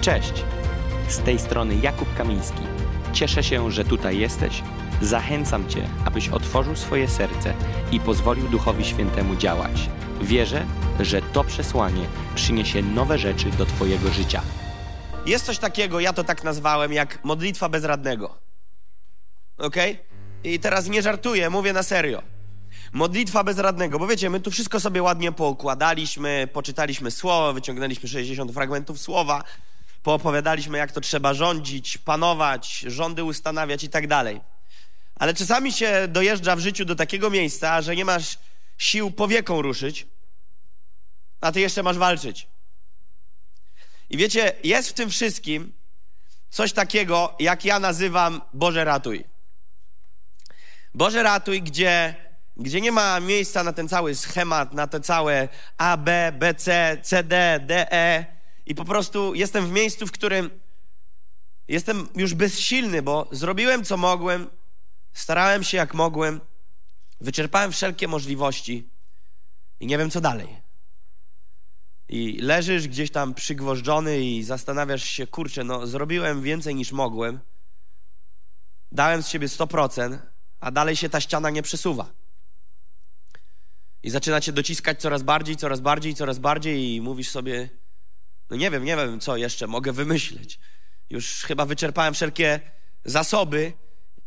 Cześć! Z tej strony Jakub Kamiński. Cieszę się, że tutaj jesteś. Zachęcam Cię, abyś otworzył swoje serce i pozwolił Duchowi Świętemu działać. Wierzę, że to przesłanie przyniesie nowe rzeczy do Twojego życia. Jest coś takiego, ja to tak nazwałem, jak modlitwa bezradnego. Ok? I teraz nie żartuję, mówię na serio. Modlitwa bezradnego, bo wiecie, my tu wszystko sobie ładnie poukładaliśmy, poczytaliśmy słowo, wyciągnęliśmy 60 fragmentów słowa, poopowiadaliśmy, jak to trzeba rządzić, panować, rządy ustanawiać i tak dalej. Ale czasami się dojeżdża w życiu do takiego miejsca, że nie masz sił powieką ruszyć, a ty jeszcze masz walczyć. I wiecie, jest w tym wszystkim coś takiego, jak ja nazywam Boże ratuj. Boże ratuj, gdzie, gdzie nie ma miejsca na ten cały schemat, na te całe A, B, B, C, C, D, D, E. I po prostu jestem w miejscu, w którym jestem już bezsilny, bo zrobiłem co mogłem, starałem się jak mogłem, wyczerpałem wszelkie możliwości i nie wiem co dalej. I leżysz gdzieś tam przygwożdżony i zastanawiasz się, kurczę, no zrobiłem więcej niż mogłem, dałem z siebie 100%, a dalej się ta ściana nie przesuwa. I zaczyna cię dociskać coraz bardziej, coraz bardziej, coraz bardziej i mówisz sobie, no nie wiem, nie wiem, co jeszcze mogę wymyśleć. Już chyba wyczerpałem wszelkie zasoby,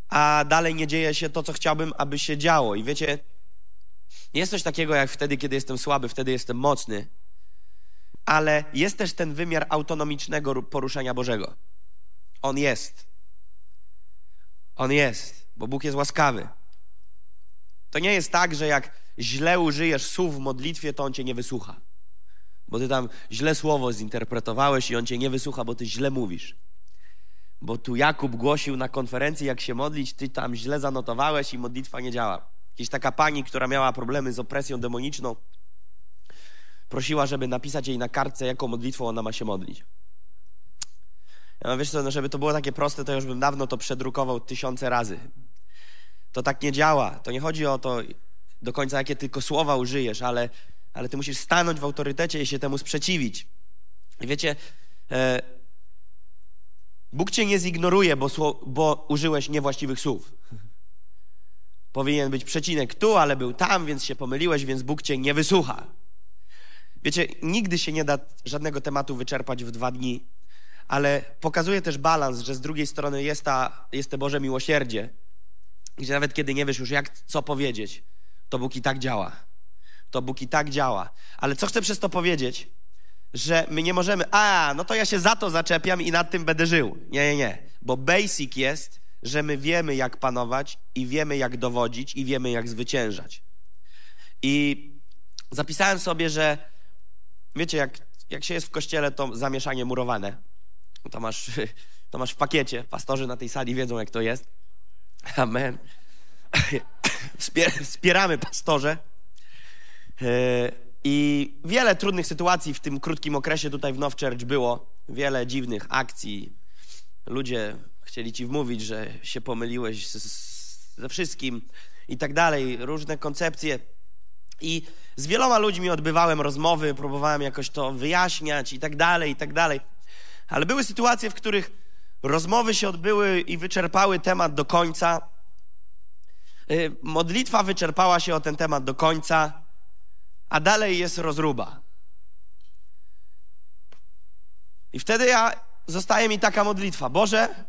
a dalej nie dzieje się to, co chciałbym, aby się działo. I wiecie, jest coś takiego jak wtedy, kiedy jestem słaby, wtedy jestem mocny, ale jest też ten wymiar autonomicznego poruszenia Bożego. On jest. On jest, bo Bóg jest łaskawy. To nie jest tak, że jak źle użyjesz słów w modlitwie, to On cię nie wysłucha. Bo ty tam źle słowo zinterpretowałeś i On cię nie wysłucha, bo ty źle mówisz. Bo tu Jakub głosił na konferencji, jak się modlić, ty tam źle zanotowałeś i modlitwa nie działa. Jakaś taka pani, która miała problemy z opresją demoniczną, prosiła, żeby napisać jej na kartce, jaką modlitwą ona ma się modlić. Ja wiesz co, no żeby to było takie proste, to już bym dawno to przedrukował tysiące razy. To tak nie działa. To nie chodzi o to do końca, jakie tylko słowa użyjesz, ale, ale ty musisz stanąć w autorytecie i się temu sprzeciwić. I wiecie, e, Bóg cię nie zignoruje, bo, bo użyłeś niewłaściwych słów. Powinien być przecinek tu, ale był tam, więc się pomyliłeś, więc Bóg cię nie wysłucha. Wiecie, nigdy się nie da żadnego tematu wyczerpać w dwa dni, ale pokazuje też balans, że z drugiej strony jest, ta, jest te Boże miłosierdzie, gdzie nawet kiedy nie wiesz już jak, co powiedzieć, to Bóg i tak działa. To Bóg i tak działa. Ale co chcę przez to powiedzieć? Że my nie możemy, a, no to ja się za to zaczepiam i nad tym będę żył. Nie, nie, nie. Bo basic jest, że my wiemy jak panować i wiemy jak dowodzić i wiemy jak zwyciężać. I zapisałem sobie, że wiecie, jak, jak się jest w kościele, to zamieszanie murowane. To masz, to masz w pakiecie. Pastorzy na tej sali wiedzą, jak to jest. Amen. Wspieramy pastorze. E, I wiele trudnych sytuacji w tym krótkim okresie tutaj w Now Church było. Wiele dziwnych akcji. Ludzie chcieli ci wmówić, że się pomyliłeś ze wszystkim i tak dalej. Różne koncepcje. I z wieloma ludźmi odbywałem rozmowy, próbowałem jakoś to wyjaśniać i tak dalej, i tak dalej. Ale były sytuacje, w których rozmowy się odbyły i wyczerpały temat do końca. Y, modlitwa wyczerpała się o ten temat do końca, a dalej jest rozruba. I wtedy ja zostaje mi taka modlitwa: Boże,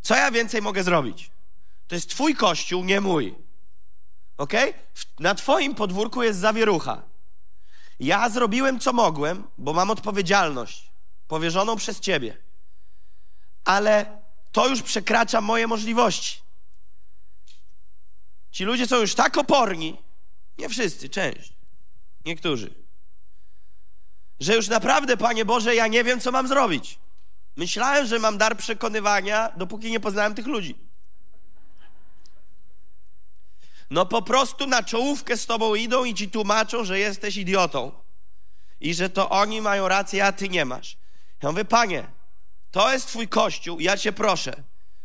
co ja więcej mogę zrobić? To jest Twój kościół, nie mój. Ok? Na Twoim podwórku jest zawierucha. Ja zrobiłem co mogłem, bo mam odpowiedzialność powierzoną przez Ciebie. Ale to już przekracza moje możliwości. Ci ludzie są już tak oporni, nie wszyscy, część, niektórzy, że już naprawdę, Panie Boże, ja nie wiem, co mam zrobić. Myślałem, że mam dar przekonywania, dopóki nie poznałem tych ludzi. No po prostu na czołówkę z tobą idą i ci tłumaczą, że jesteś idiotą. I że to oni mają rację, a ty nie masz. Ja mówię, panie, to jest twój kościół, ja cię proszę.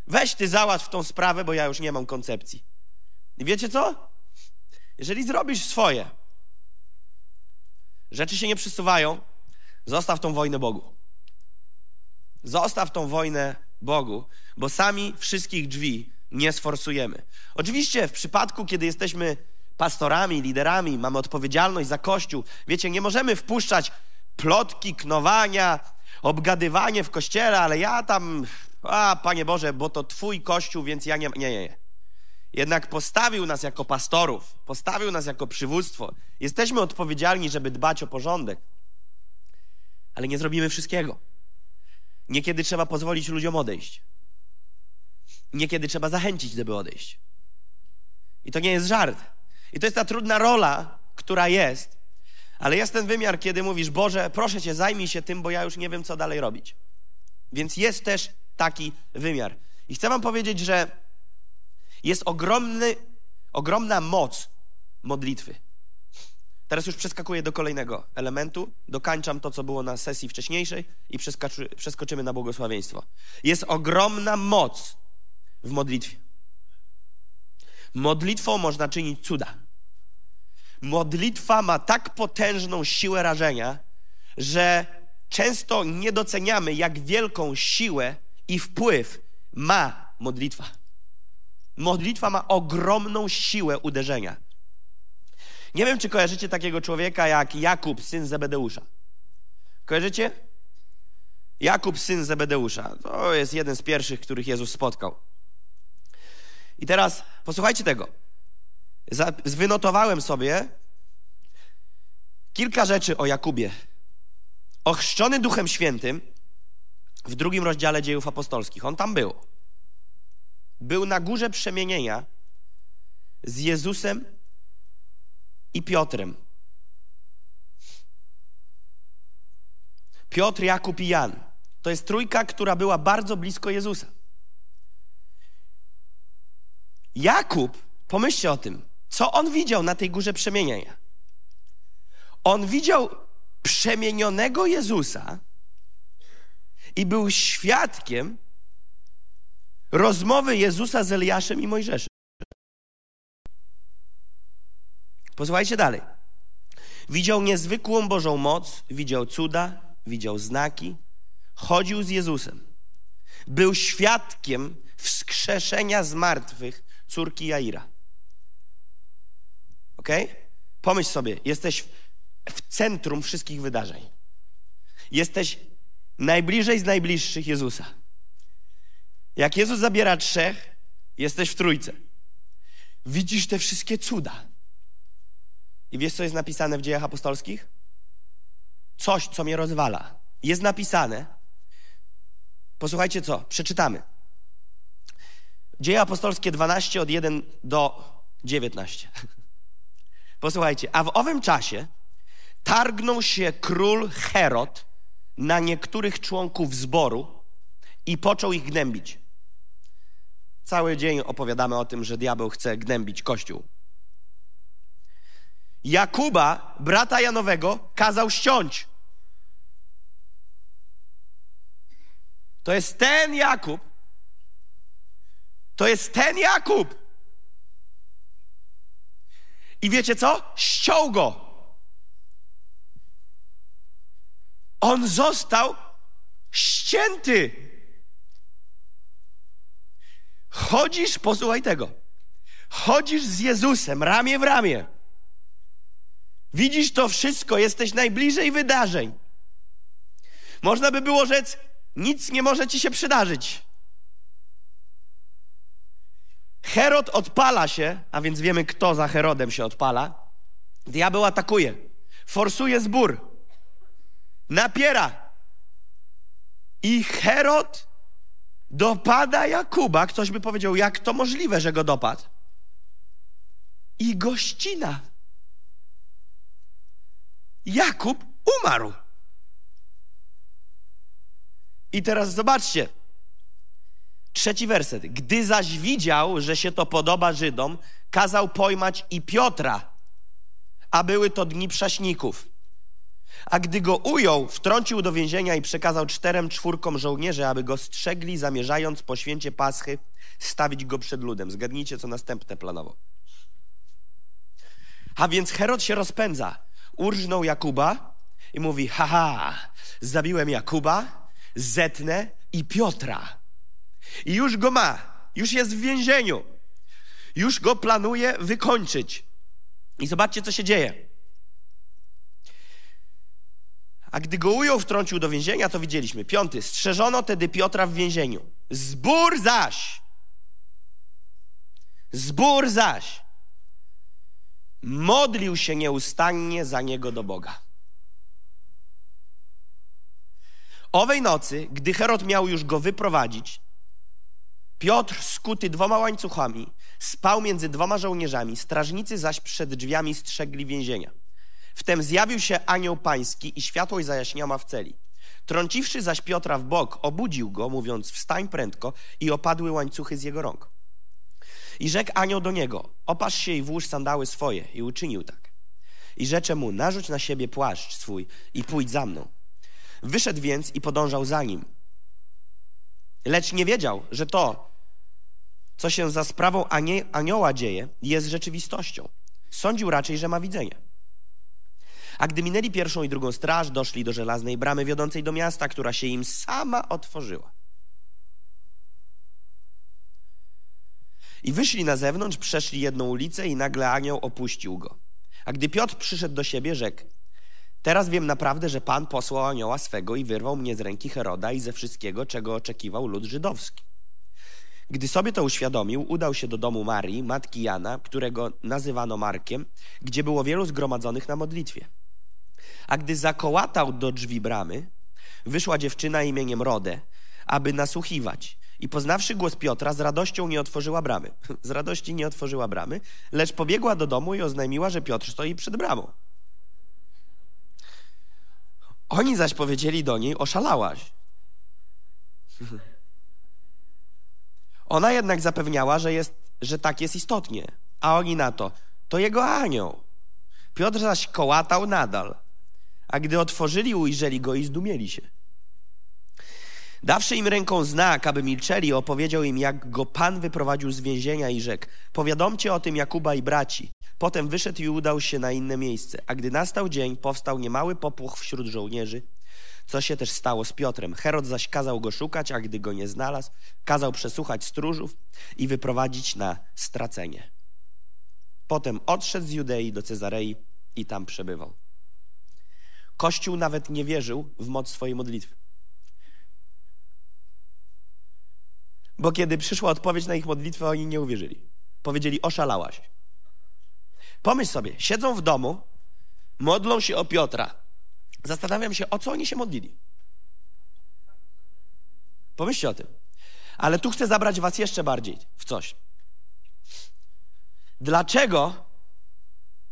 Weź ty załatw tą sprawę, bo ja już nie mam koncepcji. I wiecie co? Jeżeli zrobisz swoje, rzeczy się nie przesuwają, zostaw tą wojnę Bogu. Zostaw tą wojnę Bogu, bo sami wszystkich drzwi nie sforsujemy. Oczywiście w przypadku, kiedy jesteśmy pastorami, liderami, mamy odpowiedzialność za Kościół, wiecie, nie możemy wpuszczać plotki, knowania, obgadywanie w kościele, ale ja tam, a Panie Boże, bo to Twój Kościół, więc ja nie, nie, nie. Jednak postawił nas jako pastorów, postawił nas jako przywództwo. Jesteśmy odpowiedzialni, żeby dbać o porządek, ale nie zrobimy wszystkiego. Niekiedy trzeba pozwolić ludziom odejść. Niekiedy trzeba zachęcić, żeby odejść. I to nie jest żart. I to jest ta trudna rola, która jest, ale jest ten wymiar, kiedy mówisz, Boże, proszę Cię, zajmij się tym, bo ja już nie wiem, co dalej robić. Więc jest też taki wymiar. I chcę Wam powiedzieć, że jest ogromny, ogromna moc modlitwy. Teraz już przeskakuję do kolejnego elementu, dokańczam to, co było na sesji wcześniejszej i przeskoczymy na błogosławieństwo. Jest ogromna moc w modlitwie. Modlitwą można czynić cuda. Modlitwa ma tak potężną siłę rażenia, że często nie doceniamy, jak wielką siłę i wpływ ma modlitwa. Modlitwa ma ogromną siłę uderzenia. Nie wiem, czy kojarzycie takiego człowieka jak Jakub, syn Zebedeusza. Kojarzycie? Jakub, syn Zebedeusza. To jest jeden z pierwszych, których Jezus spotkał. I teraz posłuchajcie tego. Wynotowałem sobie kilka rzeczy o Jakubie. Ochrzczony Duchem Świętym w drugim rozdziale dziejów apostolskich. On tam był. Był na górze przemienienia z Jezusem i Piotrem. Piotr, Jakub i Jan. To jest trójka, która była bardzo blisko Jezusa. Jakub, pomyślcie o tym, co on widział na tej górze przemienienia. On widział przemienionego Jezusa i był świadkiem rozmowy Jezusa z Eliaszem i Mojżeszem. Posłuchajcie dalej. Widział niezwykłą Bożą moc, widział cuda, widział znaki, chodził z Jezusem. Był świadkiem wskrzeszenia z martwych córki Jaira. Ok? Pomyśl sobie, jesteś w centrum wszystkich wydarzeń. Jesteś najbliżej z najbliższych Jezusa. Jak Jezus zabiera trzech, jesteś w trójce. Widzisz te wszystkie cuda. I wiesz, co jest napisane w dziejach apostolskich? Coś, co mnie rozwala. Jest napisane. Posłuchajcie co, przeczytamy. Dzieje apostolskie 12 od 1 do 19. Posłuchajcie, a w owym czasie targnął się król Herod na niektórych członków zboru i począł ich gnębić. Cały dzień opowiadamy o tym, że diabeł chce gnębić Kościół. Jakuba, brata Janowego, kazał ściąć. To jest ten Jakub. To jest ten Jakub. I wiecie co? Ściął go. On został ścięty. Chodzisz, posłuchaj tego. Chodzisz z Jezusem ramię w ramię. Widzisz to wszystko, jesteś najbliżej wydarzeń. Można by było rzec, nic nie może ci się przydarzyć. Herod odpala się, a więc wiemy, kto za Herodem się odpala. Diabeł atakuje, forsuje zbór, napiera. I Herod dopada Jakuba. Ktoś by powiedział, jak to możliwe, że go dopadł? I gościna. Jakub umarł. I teraz zobaczcie. Trzeci werset. Gdy zaś widział, że się to podoba Żydom, kazał pojmać i Piotra, a były to dni prześników. A gdy go ujął, wtrącił do więzienia i przekazał czterem czwórkom żołnierzy, aby go strzegli, zamierzając po święcie Paschy stawić go przed ludem. Zgadnijcie, co następne planowo. A więc Herod się rozpędza. Urżnął Jakuba i mówi, haha, zabiłem Jakuba, zetnę, i Piotra. I już go ma, już jest w więzieniu. Już go planuje wykończyć. I zobaczcie, co się dzieje. A gdy go ujął, wtrącił do więzienia, to widzieliśmy. Piąty. Strzeżono tedy Piotra w więzieniu. Zbór zaś. Zbór zaś. Modlił się nieustannie za niego do Boga. Owej nocy, gdy Herod miał już go wyprowadzić, Piotr, skuty dwoma łańcuchami, spał między dwoma żołnierzami, strażnicy zaś przed drzwiami strzegli więzienia. Wtem zjawił się anioł pański i światłość zajaśniała w celi. Trąciwszy zaś Piotra w bok, obudził go, mówiąc, wstań prędko i opadły łańcuchy z jego rąk. I rzekł anioł do niego, opasz się i włóż sandały swoje. I uczynił tak. I rzecze mu, narzuć na siebie płaszcz swój i pójdź za mną. Wyszedł więc i podążał za nim. Lecz nie wiedział, że to, co się za sprawą anioła dzieje, jest rzeczywistością. Sądził raczej, że ma widzenie. A gdy minęli pierwszą i drugą straż, doszli do żelaznej bramy wiodącej do miasta, która się im sama otworzyła. I wyszli na zewnątrz, przeszli jedną ulicę i nagle anioł opuścił go. A gdy Piotr przyszedł do siebie, rzekł: Teraz wiem naprawdę, że Pan posłał anioła swego i wyrwał mnie z ręki Heroda i ze wszystkiego, czego oczekiwał lud żydowski. Gdy sobie to uświadomił, udał się do domu Marii, matki Jana, którego nazywano Markiem, gdzie było wielu zgromadzonych na modlitwie. A gdy zakołatał do drzwi bramy, wyszła dziewczyna imieniem Rodę, aby nasłuchiwać. I poznawszy głos Piotra, z radością nie otworzyła bramy. Z radości nie otworzyła bramy, lecz pobiegła do domu i oznajmiła, że Piotr stoi przed bramą. Oni zaś powiedzieli do niej: Oszalałaś. Ona jednak zapewniała, że, jest, że tak jest istotnie. A oni na to: To jego anioł. Piotr zaś kołatał nadal. A gdy otworzyli, ujrzeli go i zdumieli się. Dawszy im ręką znak, aby milczeli, opowiedział im, jak go Pan wyprowadził z więzienia i rzekł: Powiadomcie o tym Jakuba i braci. Potem wyszedł i udał się na inne miejsce. A gdy nastał dzień, powstał niemały popłoch wśród żołnierzy, co się też stało z Piotrem. Herod zaś kazał go szukać, a gdy go nie znalazł, kazał przesłuchać stróżów i wyprowadzić na stracenie. Potem odszedł z Judei do Cezarei i tam przebywał. Kościół nawet nie wierzył w moc swojej modlitwy. Bo kiedy przyszła odpowiedź na ich modlitwę, oni nie uwierzyli. Powiedzieli, oszalałaś. Pomyśl sobie, siedzą w domu, modlą się o Piotra. Zastanawiam się, o co oni się modlili. Pomyślcie o tym. Ale tu chcę zabrać was jeszcze bardziej w coś. Dlaczego,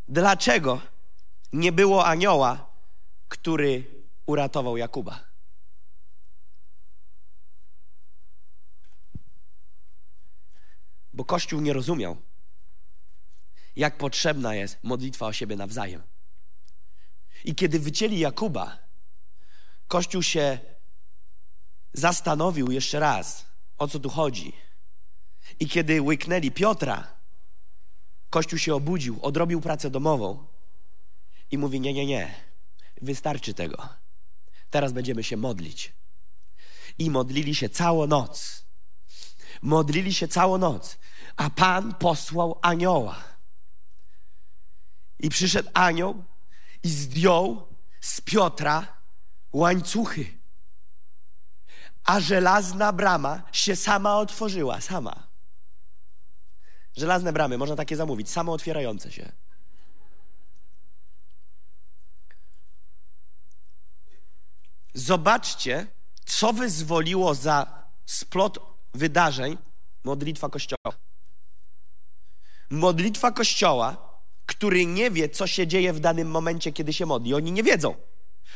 dlaczego nie było anioła, który uratował Jakuba? Bo Kościół nie rozumiał, jak potrzebna jest modlitwa o siebie nawzajem. I kiedy wycięli Jakuba, Kościół się zastanowił jeszcze raz, o co tu chodzi. I kiedy łyknęli Piotra, Kościół się obudził, odrobił pracę domową i mówi: Nie, nie, nie, wystarczy tego. Teraz będziemy się modlić. I modlili się całą noc. Modlili się całą noc, a Pan posłał anioła i przyszedł anioł i zdjął z Piotra łańcuchy. A żelazna brama się sama otworzyła, sama. Żelazne bramy, można takie zamówić, samo otwierające się. Zobaczcie, co wyzwoliło za splot wydarzeń modlitwa Kościoła. Modlitwa Kościoła który nie wie, co się dzieje w danym momencie, kiedy się modli. Oni nie wiedzą.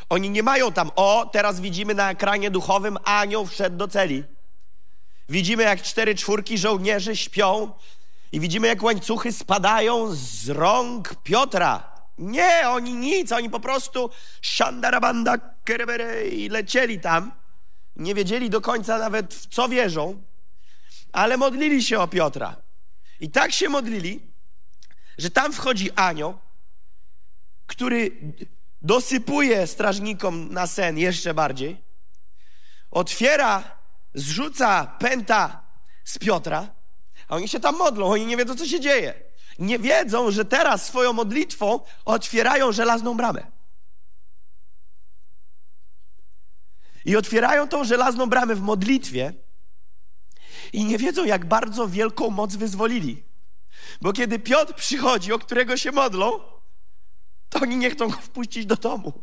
Oni nie mają tam, o, teraz widzimy na ekranie duchowym, anioł wszedł do celi. Widzimy, jak cztery czwórki żołnierzy śpią i widzimy, jak łańcuchy spadają z rąk Piotra. Nie, oni nic, oni po prostu shandarabanda kerebere i lecieli tam. Nie wiedzieli do końca nawet w co wierzą, ale modlili się o Piotra. I tak się modlili, że tam wchodzi anioł, który dosypuje strażnikom na sen jeszcze bardziej, otwiera zrzuca pęta z Piotra, a oni się tam modlą, oni nie wiedzą, co się dzieje. Nie wiedzą, że teraz swoją modlitwą otwierają żelazną bramę. I otwierają tą żelazną bramę w modlitwie i nie wiedzą, jak bardzo wielką moc wyzwolili. Bo kiedy Piotr przychodzi, o którego się modlą, to oni nie chcą go wpuścić do domu.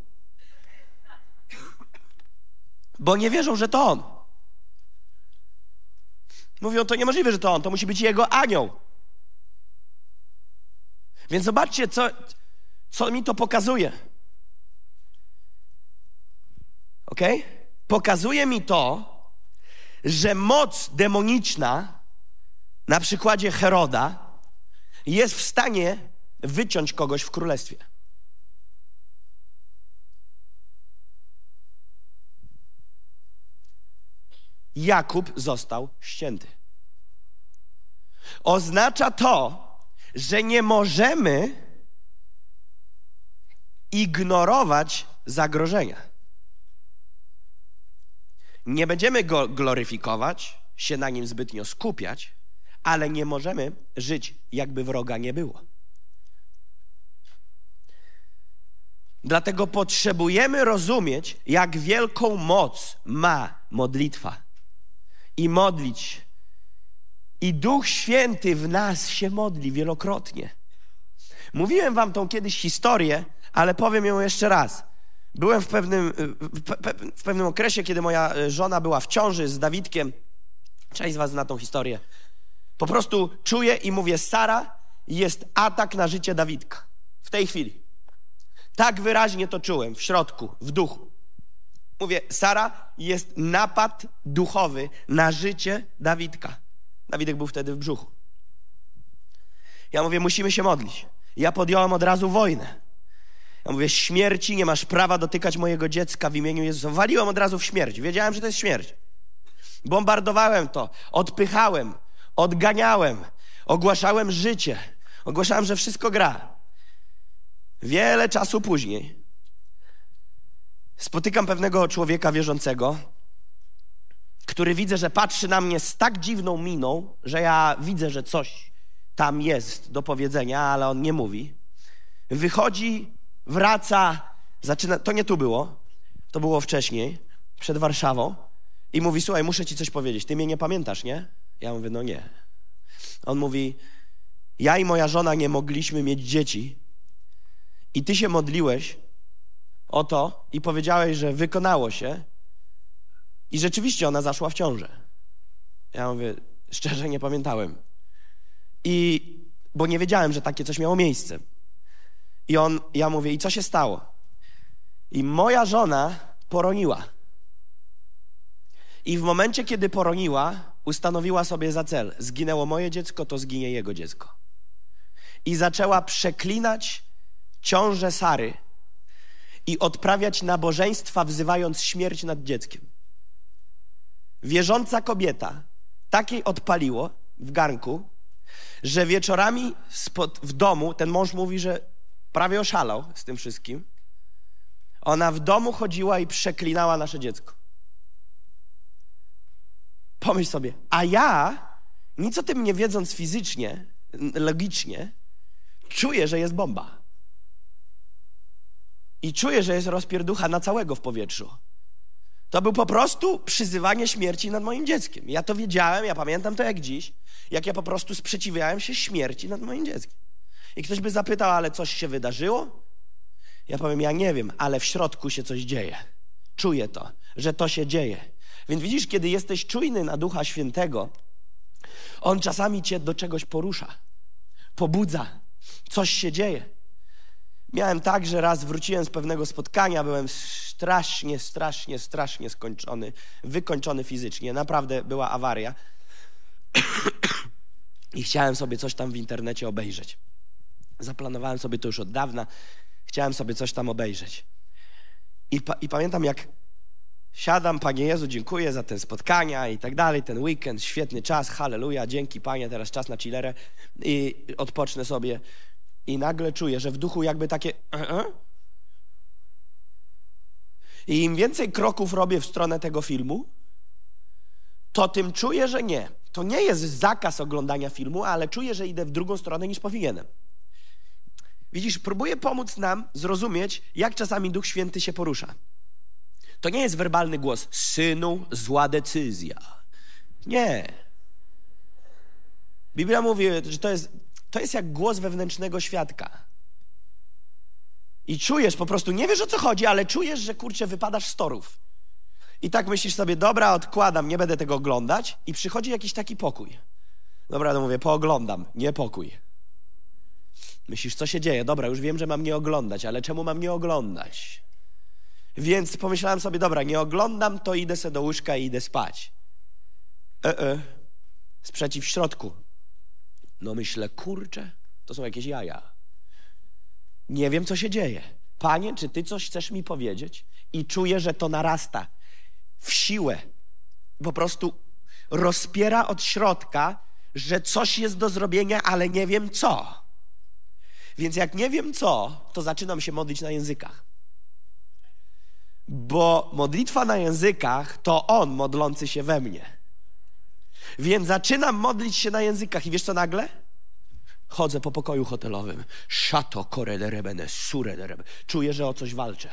Bo nie wierzą, że to on. Mówią, to niemożliwe, że to on, to musi być jego anioł. Więc zobaczcie, co, co mi to pokazuje. Ok? Pokazuje mi to, że moc demoniczna, na przykładzie Heroda, jest w stanie wyciąć kogoś w królestwie. Jakub został ścięty. Oznacza to, że nie możemy ignorować zagrożenia. Nie będziemy go gloryfikować, się na nim zbytnio skupiać, ale nie możemy żyć, jakby wroga nie było. Dlatego potrzebujemy rozumieć, jak wielką moc ma modlitwa i modlić. I Duch Święty w nas się modli wielokrotnie. Mówiłem wam tą kiedyś historię, ale powiem ją jeszcze raz. Byłem w pewnym, w pewnym okresie, kiedy moja e, żona była w ciąży z Dawidkiem. Część z was zna tą historię. Po prostu czuję i mówię, Sara, jest atak na życie Dawidka. W tej chwili. Tak wyraźnie to czułem w środku, w duchu. Mówię, Sara, jest napad duchowy na życie Dawidka. Dawidek był wtedy w brzuchu. Ja mówię, musimy się modlić. Ja podjąłem od razu wojnę. Ja mówię, śmierci, nie masz prawa dotykać mojego dziecka w imieniu Jezusa. Waliłem od razu w śmierć. Wiedziałem, że to jest śmierć. Bombardowałem to, odpychałem, odganiałem, ogłaszałem życie, ogłaszałem, że wszystko gra. Wiele czasu później spotykam pewnego człowieka wierzącego, który widzę, że patrzy na mnie z tak dziwną miną, że ja widzę, że coś tam jest do powiedzenia, ale on nie mówi. Wychodzi, wraca, zaczyna. To nie tu było, to było wcześniej, przed Warszawą. I mówi: Słuchaj, muszę ci coś powiedzieć. Ty mnie nie pamiętasz, nie? Ja mówię: No nie. On mówi: Ja i moja żona nie mogliśmy mieć dzieci. I ty się modliłeś o to i powiedziałeś, że wykonało się. I rzeczywiście ona zaszła w ciążę. Ja mówię, szczerze nie pamiętałem. I bo nie wiedziałem, że takie coś miało miejsce. I on, ja mówię, i co się stało? I moja żona poroniła. I w momencie, kiedy poroniła, ustanowiła sobie za cel: zginęło moje dziecko, to zginie jego dziecko. I zaczęła przeklinać ciążę Sary i odprawiać nabożeństwa, wzywając śmierć nad dzieckiem. Wierząca kobieta takiej odpaliło w garnku, że wieczorami spod, w domu, ten mąż mówi, że prawie oszalał z tym wszystkim. Ona w domu chodziła i przeklinała nasze dziecko. Pomyśl sobie, a ja, nic o tym nie wiedząc fizycznie, logicznie, czuję, że jest bomba. I czuję, że jest rozpierducha na całego w powietrzu. To był po prostu przyzywanie śmierci nad moim dzieckiem. Ja to wiedziałem, ja pamiętam to jak dziś, jak ja po prostu sprzeciwiałem się śmierci nad moim dzieckiem. I ktoś by zapytał, ale coś się wydarzyło? Ja powiem, ja nie wiem, ale w środku się coś dzieje. Czuję to, że to się dzieje. Więc widzisz, kiedy jesteś czujny na Ducha Świętego, On czasami cię do czegoś porusza, pobudza, coś się dzieje. Miałem tak, że raz wróciłem z pewnego spotkania, byłem strasznie, strasznie, strasznie skończony, wykończony fizycznie. Naprawdę była awaria. I chciałem sobie coś tam w internecie obejrzeć. Zaplanowałem sobie to już od dawna. Chciałem sobie coś tam obejrzeć. I, pa i pamiętam, jak siadam, Panie Jezu, dziękuję za te spotkania i tak dalej, ten weekend, świetny czas, halleluja, dzięki Panie, teraz czas na chillerę i odpocznę sobie. I nagle czuję, że w duchu jakby takie... I im więcej kroków robię w stronę tego filmu, to tym czuję, że nie. To nie jest zakaz oglądania filmu, ale czuję, że idę w drugą stronę niż powinienem. Widzisz, próbuję pomóc nam zrozumieć, jak czasami Duch Święty się porusza. To nie jest werbalny głos, synu, zła decyzja. Nie. Biblia mówi, że to jest, to jest jak głos wewnętrznego świadka. I czujesz po prostu, nie wiesz o co chodzi, ale czujesz, że kurczę, wypadasz z torów. I tak myślisz sobie, dobra, odkładam, nie będę tego oglądać. I przychodzi jakiś taki pokój. Dobra, no mówię, pooglądam, nie pokój. Myślisz, co się dzieje? Dobra, już wiem, że mam nie oglądać, ale czemu mam nie oglądać? Więc pomyślałem sobie, dobra, nie oglądam, to idę sobie do łóżka i idę spać. E, e. Sprzeciw w środku. No myślę, kurczę, to są jakieś jaja. Nie wiem, co się dzieje. Panie, czy ty coś chcesz mi powiedzieć? I czuję, że to narasta w siłę. Po prostu rozpiera od środka, że coś jest do zrobienia, ale nie wiem co. Więc jak nie wiem co, to zaczynam się modlić na językach. Bo modlitwa na językach to On modlący się we mnie. Więc zaczynam modlić się na językach i wiesz co nagle? Chodzę po pokoju hotelowym. Szato korederebene, surederebene. Czuję, że o coś walczę.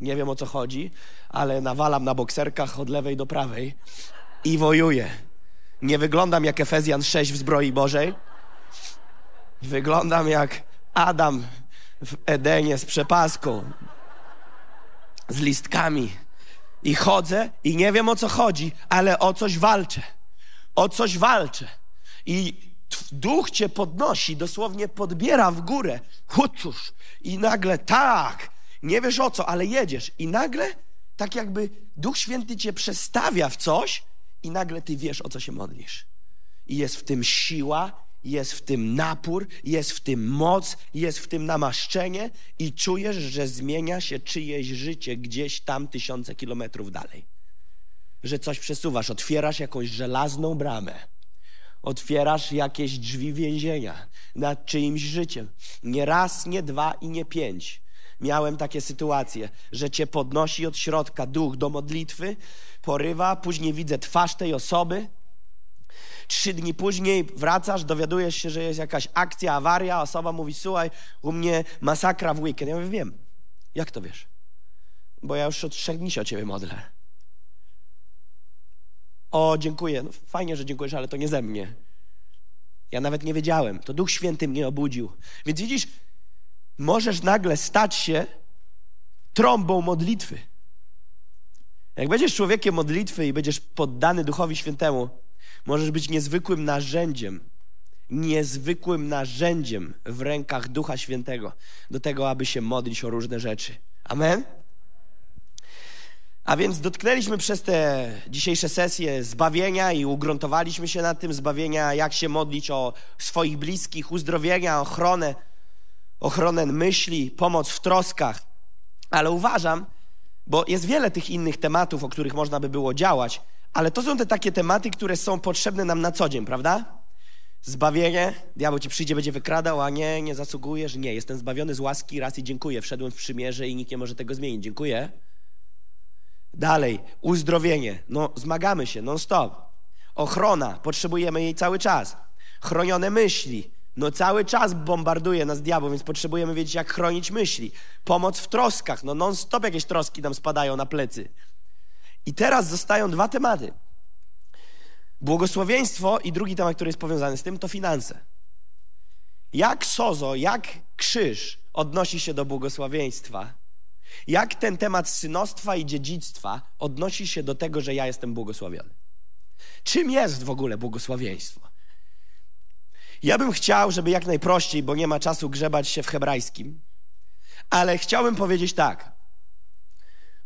Nie wiem o co chodzi, ale nawalam na bokserkach od lewej do prawej i wojuję. Nie wyglądam jak Efezjan 6 w zbroi Bożej. Wyglądam jak Adam w Edenie z przepaską, z listkami. I chodzę i nie wiem o co chodzi, ale o coś walczę. O coś walczę. I duch cię podnosi, dosłownie podbiera w górę. Chociuż. I nagle tak, nie wiesz o co, ale jedziesz. I nagle tak jakby Duch Święty cię przestawia w coś i nagle ty wiesz, o co się modlisz. I jest w tym siła, jest w tym napór, jest w tym moc, jest w tym namaszczenie i czujesz, że zmienia się czyjeś życie gdzieś tam tysiące kilometrów dalej. Że coś przesuwasz, otwierasz jakąś żelazną bramę. Otwierasz jakieś drzwi więzienia nad czyimś życiem. Nie raz, nie dwa i nie pięć. Miałem takie sytuacje, że cię podnosi od środka duch do modlitwy, porywa, później widzę twarz tej osoby, Trzy dni później wracasz, dowiadujesz się, że jest jakaś akcja, awaria, osoba mówi, słuchaj, u mnie masakra w weekend. Ja mówię, wiem. Jak to wiesz? Bo ja już od trzech dni się o ciebie modlę. O, dziękuję. No, fajnie, że dziękujesz, ale to nie ze mnie. Ja nawet nie wiedziałem. To Duch Święty mnie obudził. Więc widzisz, możesz nagle stać się trąbą modlitwy. Jak będziesz człowiekiem modlitwy i będziesz poddany Duchowi Świętemu, Możesz być niezwykłym narzędziem, niezwykłym narzędziem w rękach Ducha Świętego do tego, aby się modlić o różne rzeczy. Amen? A więc dotknęliśmy przez te dzisiejsze sesje zbawienia i ugruntowaliśmy się na tym zbawienia, jak się modlić o swoich bliskich, uzdrowienia, ochronę, ochronę myśli, pomoc w troskach. Ale uważam, bo jest wiele tych innych tematów, o których można by było działać, ale to są te takie tematy, które są potrzebne nam na co dzień, prawda? Zbawienie, diabeł ci przyjdzie, będzie wykradał, a nie, nie zasługujesz. Nie, jestem zbawiony z łaski raz i dziękuję. Wszedłem w przymierze i nikt nie może tego zmienić. Dziękuję. Dalej, uzdrowienie. No, zmagamy się non-stop. Ochrona, potrzebujemy jej cały czas. Chronione myśli. No cały czas bombarduje nas diabeł, więc potrzebujemy wiedzieć, jak chronić myśli. Pomoc w troskach. No non-stop jakieś troski nam spadają na plecy. I teraz zostają dwa tematy. Błogosławieństwo i drugi temat, który jest powiązany z tym, to finanse. Jak sozo, jak krzyż odnosi się do błogosławieństwa? Jak ten temat synostwa i dziedzictwa odnosi się do tego, że ja jestem błogosławiony? Czym jest w ogóle błogosławieństwo? Ja bym chciał, żeby jak najprościej, bo nie ma czasu grzebać się w hebrajskim, ale chciałbym powiedzieć tak.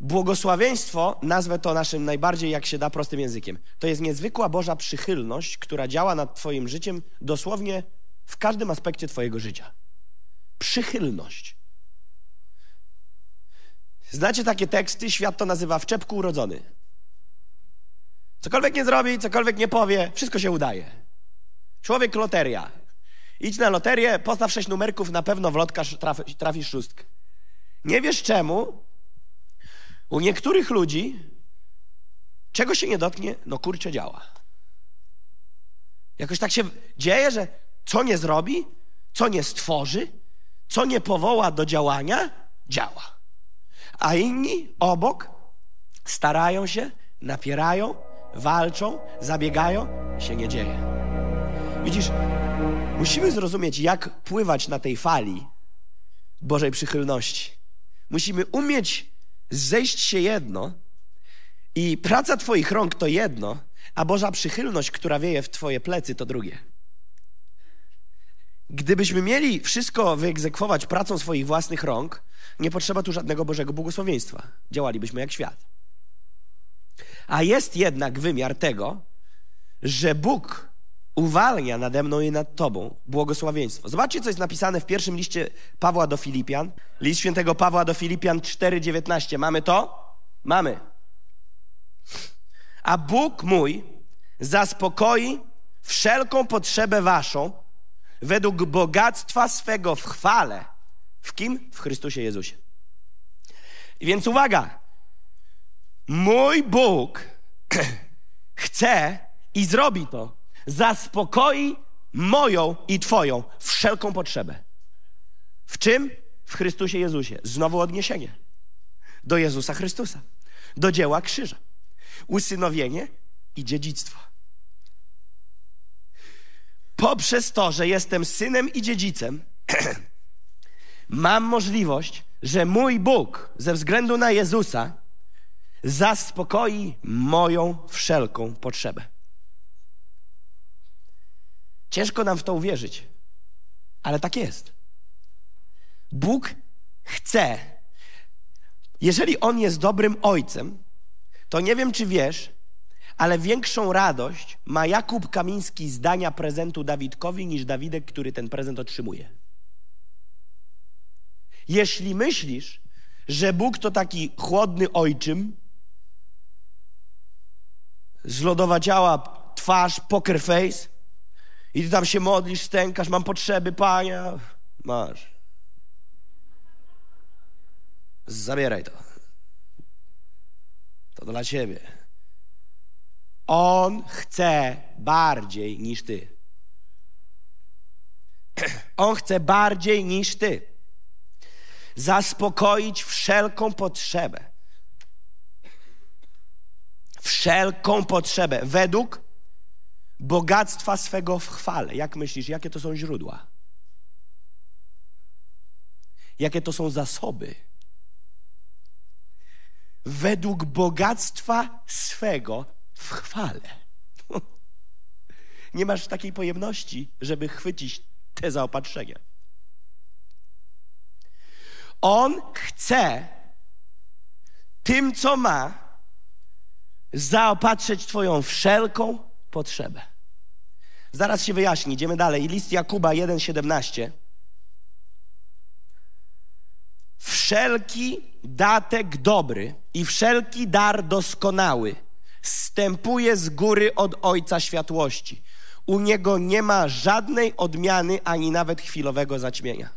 Błogosławieństwo, nazwę to naszym najbardziej, jak się da, prostym językiem. To jest niezwykła Boża przychylność, która działa nad Twoim życiem dosłownie w każdym aspekcie Twojego życia. Przychylność. Znacie takie teksty? Świat to nazywa w czepku urodzony. Cokolwiek nie zrobi, cokolwiek nie powie, wszystko się udaje. Człowiek loteria. Idź na loterię, postaw sześć numerków, na pewno w lotka trafisz szóstkę. Nie wiesz czemu, u niektórych ludzi Czego się nie dotknie? No kurczę działa. Jakoś tak się dzieje, że co nie zrobi, co nie stworzy, co nie powoła do działania, działa. A inni obok starają się, napierają, walczą, zabiegają, się nie dzieje. Widzisz, musimy zrozumieć, jak pływać na tej fali Bożej przychylności. Musimy umieć zejść się jedno i praca Twoich rąk to jedno, a Boża przychylność, która wieje w Twoje plecy, to drugie. Gdybyśmy mieli wszystko wyegzekwować pracą swoich własnych rąk, nie potrzeba tu żadnego Bożego błogosławieństwa. Działalibyśmy jak świat. A jest jednak wymiar tego, że Bóg uwalnia nade mną i nad Tobą błogosławieństwo. Zobaczcie, co jest napisane w pierwszym liście Pawła do Filipian. List świętego Pawła do Filipian 4,19. Mamy to? Mamy. A Bóg mój zaspokoi wszelką potrzebę Waszą według bogactwa swego w chwale. W kim? W Chrystusie Jezusie. Więc uwaga, mój Bóg chce i zrobi to, zaspokoi moją i Twoją wszelką potrzebę. W czym? W Chrystusie Jezusie. Znowu odniesienie do Jezusa Chrystusa, do dzieła krzyża, usynowienie i dziedzictwo. Poprzez to, że jestem synem i dziedzicem, mam możliwość, że mój Bóg ze względu na Jezusa zaspokoi moją wszelką potrzebę. Ciężko nam w to uwierzyć, ale tak jest. Bóg chce, jeżeli On jest dobrym ojcem, to nie wiem, czy wiesz, ale większą radość ma Jakub Kamiński z dania prezentu Dawidkowi niż Dawidek, który ten prezent otrzymuje. Jeśli myślisz, że Bóg to taki chłodny ojczym, zlodowaciała twarz, poker face i ty tam się modlisz, stękasz, mam potrzeby, Panie, masz. Zabieraj to. To dla ciebie. On chce bardziej niż ty. On chce bardziej niż ty. Zaspokoić wszelką potrzebę. Wszelką potrzebę według bogactwa swego w chwale. Jak myślisz, jakie to są źródła? Jakie to są zasoby? Według bogactwa swego w chwale. Nie masz takiej pojemności, żeby chwycić te zaopatrzenia. On chce tym, co ma, zaopatrzyć Twoją wszelką potrzebę. Zaraz się wyjaśni, idziemy dalej. List Jakuba 1,17. Wszelki datek dobry i wszelki dar doskonały stępuje z góry od Ojca Światłości. U Niego nie ma żadnej odmiany ani nawet chwilowego zaćmienia.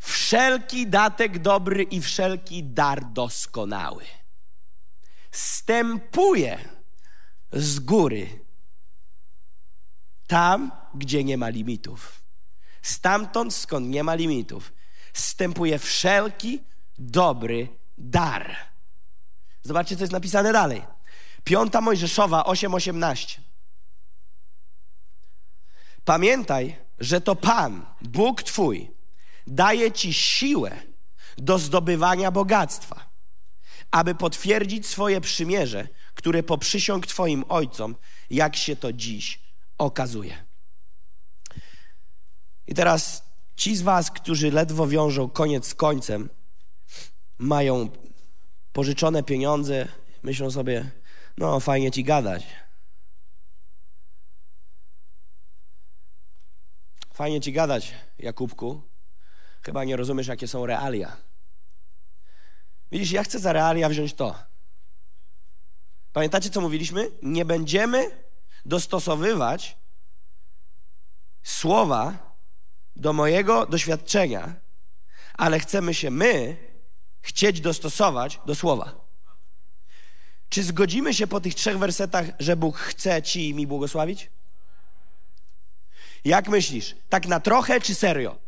Wszelki datek dobry i wszelki dar doskonały stępuje z góry tam, gdzie nie ma limitów. Stamtąd, skąd nie ma limitów, stępuje wszelki dobry dar. Zobaczcie, co jest napisane dalej. Piąta Mojżeszowa 8:18. Pamiętaj, że to Pan, Bóg Twój, daje Ci siłę do zdobywania bogactwa, aby potwierdzić swoje przymierze, które poprzysiąg Twoim ojcom, jak się to dziś okazuje. I teraz ci z Was, którzy ledwo wiążą koniec z końcem, mają pożyczone pieniądze, myślą sobie, no fajnie ci gadać. Fajnie ci gadać, Jakubku. Chyba nie rozumiesz, jakie są realia. Widzisz, ja chcę za realia wziąć to. Pamiętacie, co mówiliśmy? Nie będziemy dostosowywać słowa do mojego doświadczenia, ale chcemy się my chcieć dostosować do słowa. Czy zgodzimy się po tych trzech wersetach, że Bóg chce ci mi błogosławić? Jak myślisz? Tak na trochę czy serio?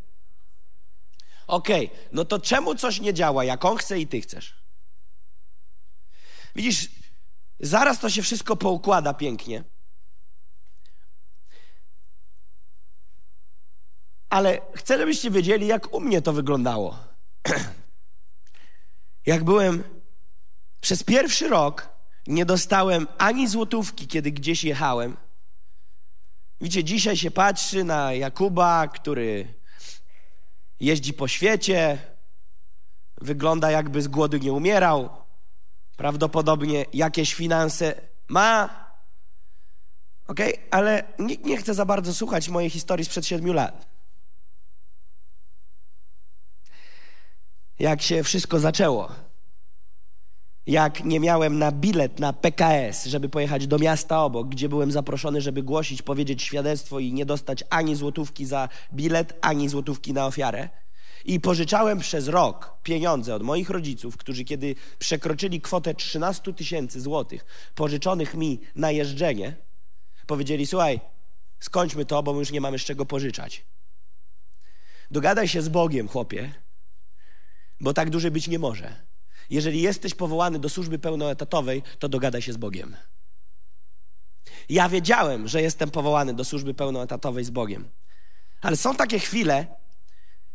Okej, okay, no to czemu coś nie działa, jak On chce i ty chcesz? Widzisz, zaraz to się wszystko poukłada pięknie. Ale chcę, żebyście wiedzieli, jak u mnie to wyglądało. jak byłem przez pierwszy rok, nie dostałem ani złotówki, kiedy gdzieś jechałem. Widzicie, dzisiaj się patrzy na Jakuba, który jeździ po świecie, wygląda jakby z głodu nie umierał, prawdopodobnie jakieś finanse ma. Ok, ale nikt nie chce za bardzo słuchać mojej historii sprzed siedmiu lat. Jak się wszystko zaczęło. Jak nie miałem na bilet na PKS, żeby pojechać do miasta obok, gdzie byłem zaproszony, żeby głosić, powiedzieć świadectwo i nie dostać ani złotówki za bilet, ani złotówki na ofiarę. I pożyczałem przez rok pieniądze od moich rodziców, którzy kiedy przekroczyli kwotę 13 tysięcy złotych pożyczonych mi na jeżdżenie, powiedzieli: Słuchaj, skończmy to, bo my już nie mamy z czego pożyczać. Dogadaj się z Bogiem, chłopie, bo tak duży być nie może. Jeżeli jesteś powołany do służby pełnoetatowej, to dogadaj się z Bogiem. Ja wiedziałem, że jestem powołany do służby pełnoetatowej z Bogiem. Ale są takie chwile,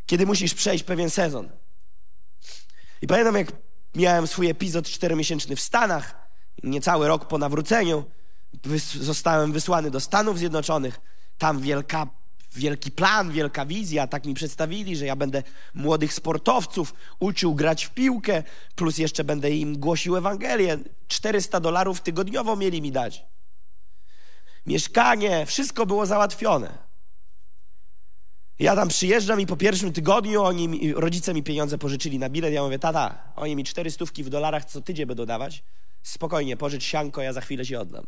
kiedy musisz przejść pewien sezon. I pamiętam, jak miałem swój epizod czteromiesięczny w Stanach, niecały rok po nawróceniu, zostałem wysłany do Stanów Zjednoczonych. Tam wielka, wielki plan, wielka wizja. Tak mi przedstawili, że ja będę młodych sportowców uczył grać w piłkę, plus jeszcze będę im głosił Ewangelię. 400 dolarów tygodniowo mieli mi dać. Mieszkanie, wszystko było załatwione. Ja tam przyjeżdżam i po pierwszym tygodniu oni, rodzice mi pieniądze pożyczyli na bilet. Ja mówię, tata, oni mi cztery stówki w dolarach co tydzień będą dawać. Spokojnie, pożycz sianko, ja za chwilę się oddam.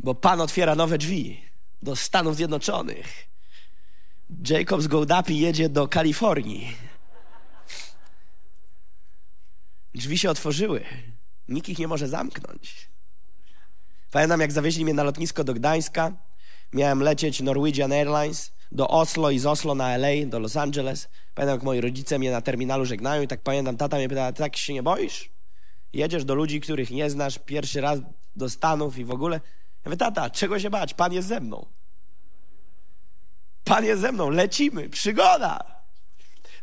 Bo Pan otwiera nowe drzwi do Stanów Zjednoczonych. Jacob z Gołdapi jedzie do Kalifornii. Drzwi się otworzyły. Nikt ich nie może zamknąć. Pamiętam, jak zawieźli mnie na lotnisko do Gdańska. Miałem lecieć Norwegian Airlines do Oslo i z Oslo na LA, do Los Angeles. Pamiętam, jak moi rodzice mnie na terminalu żegnają i tak pamiętam, tata mnie pyta, tak się nie boisz? Jedziesz do ludzi, których nie znasz, pierwszy raz do Stanów i w ogóle. Ja mówię, tata, czego się bać? Pan jest ze mną. Pan jest ze mną, lecimy, przygoda.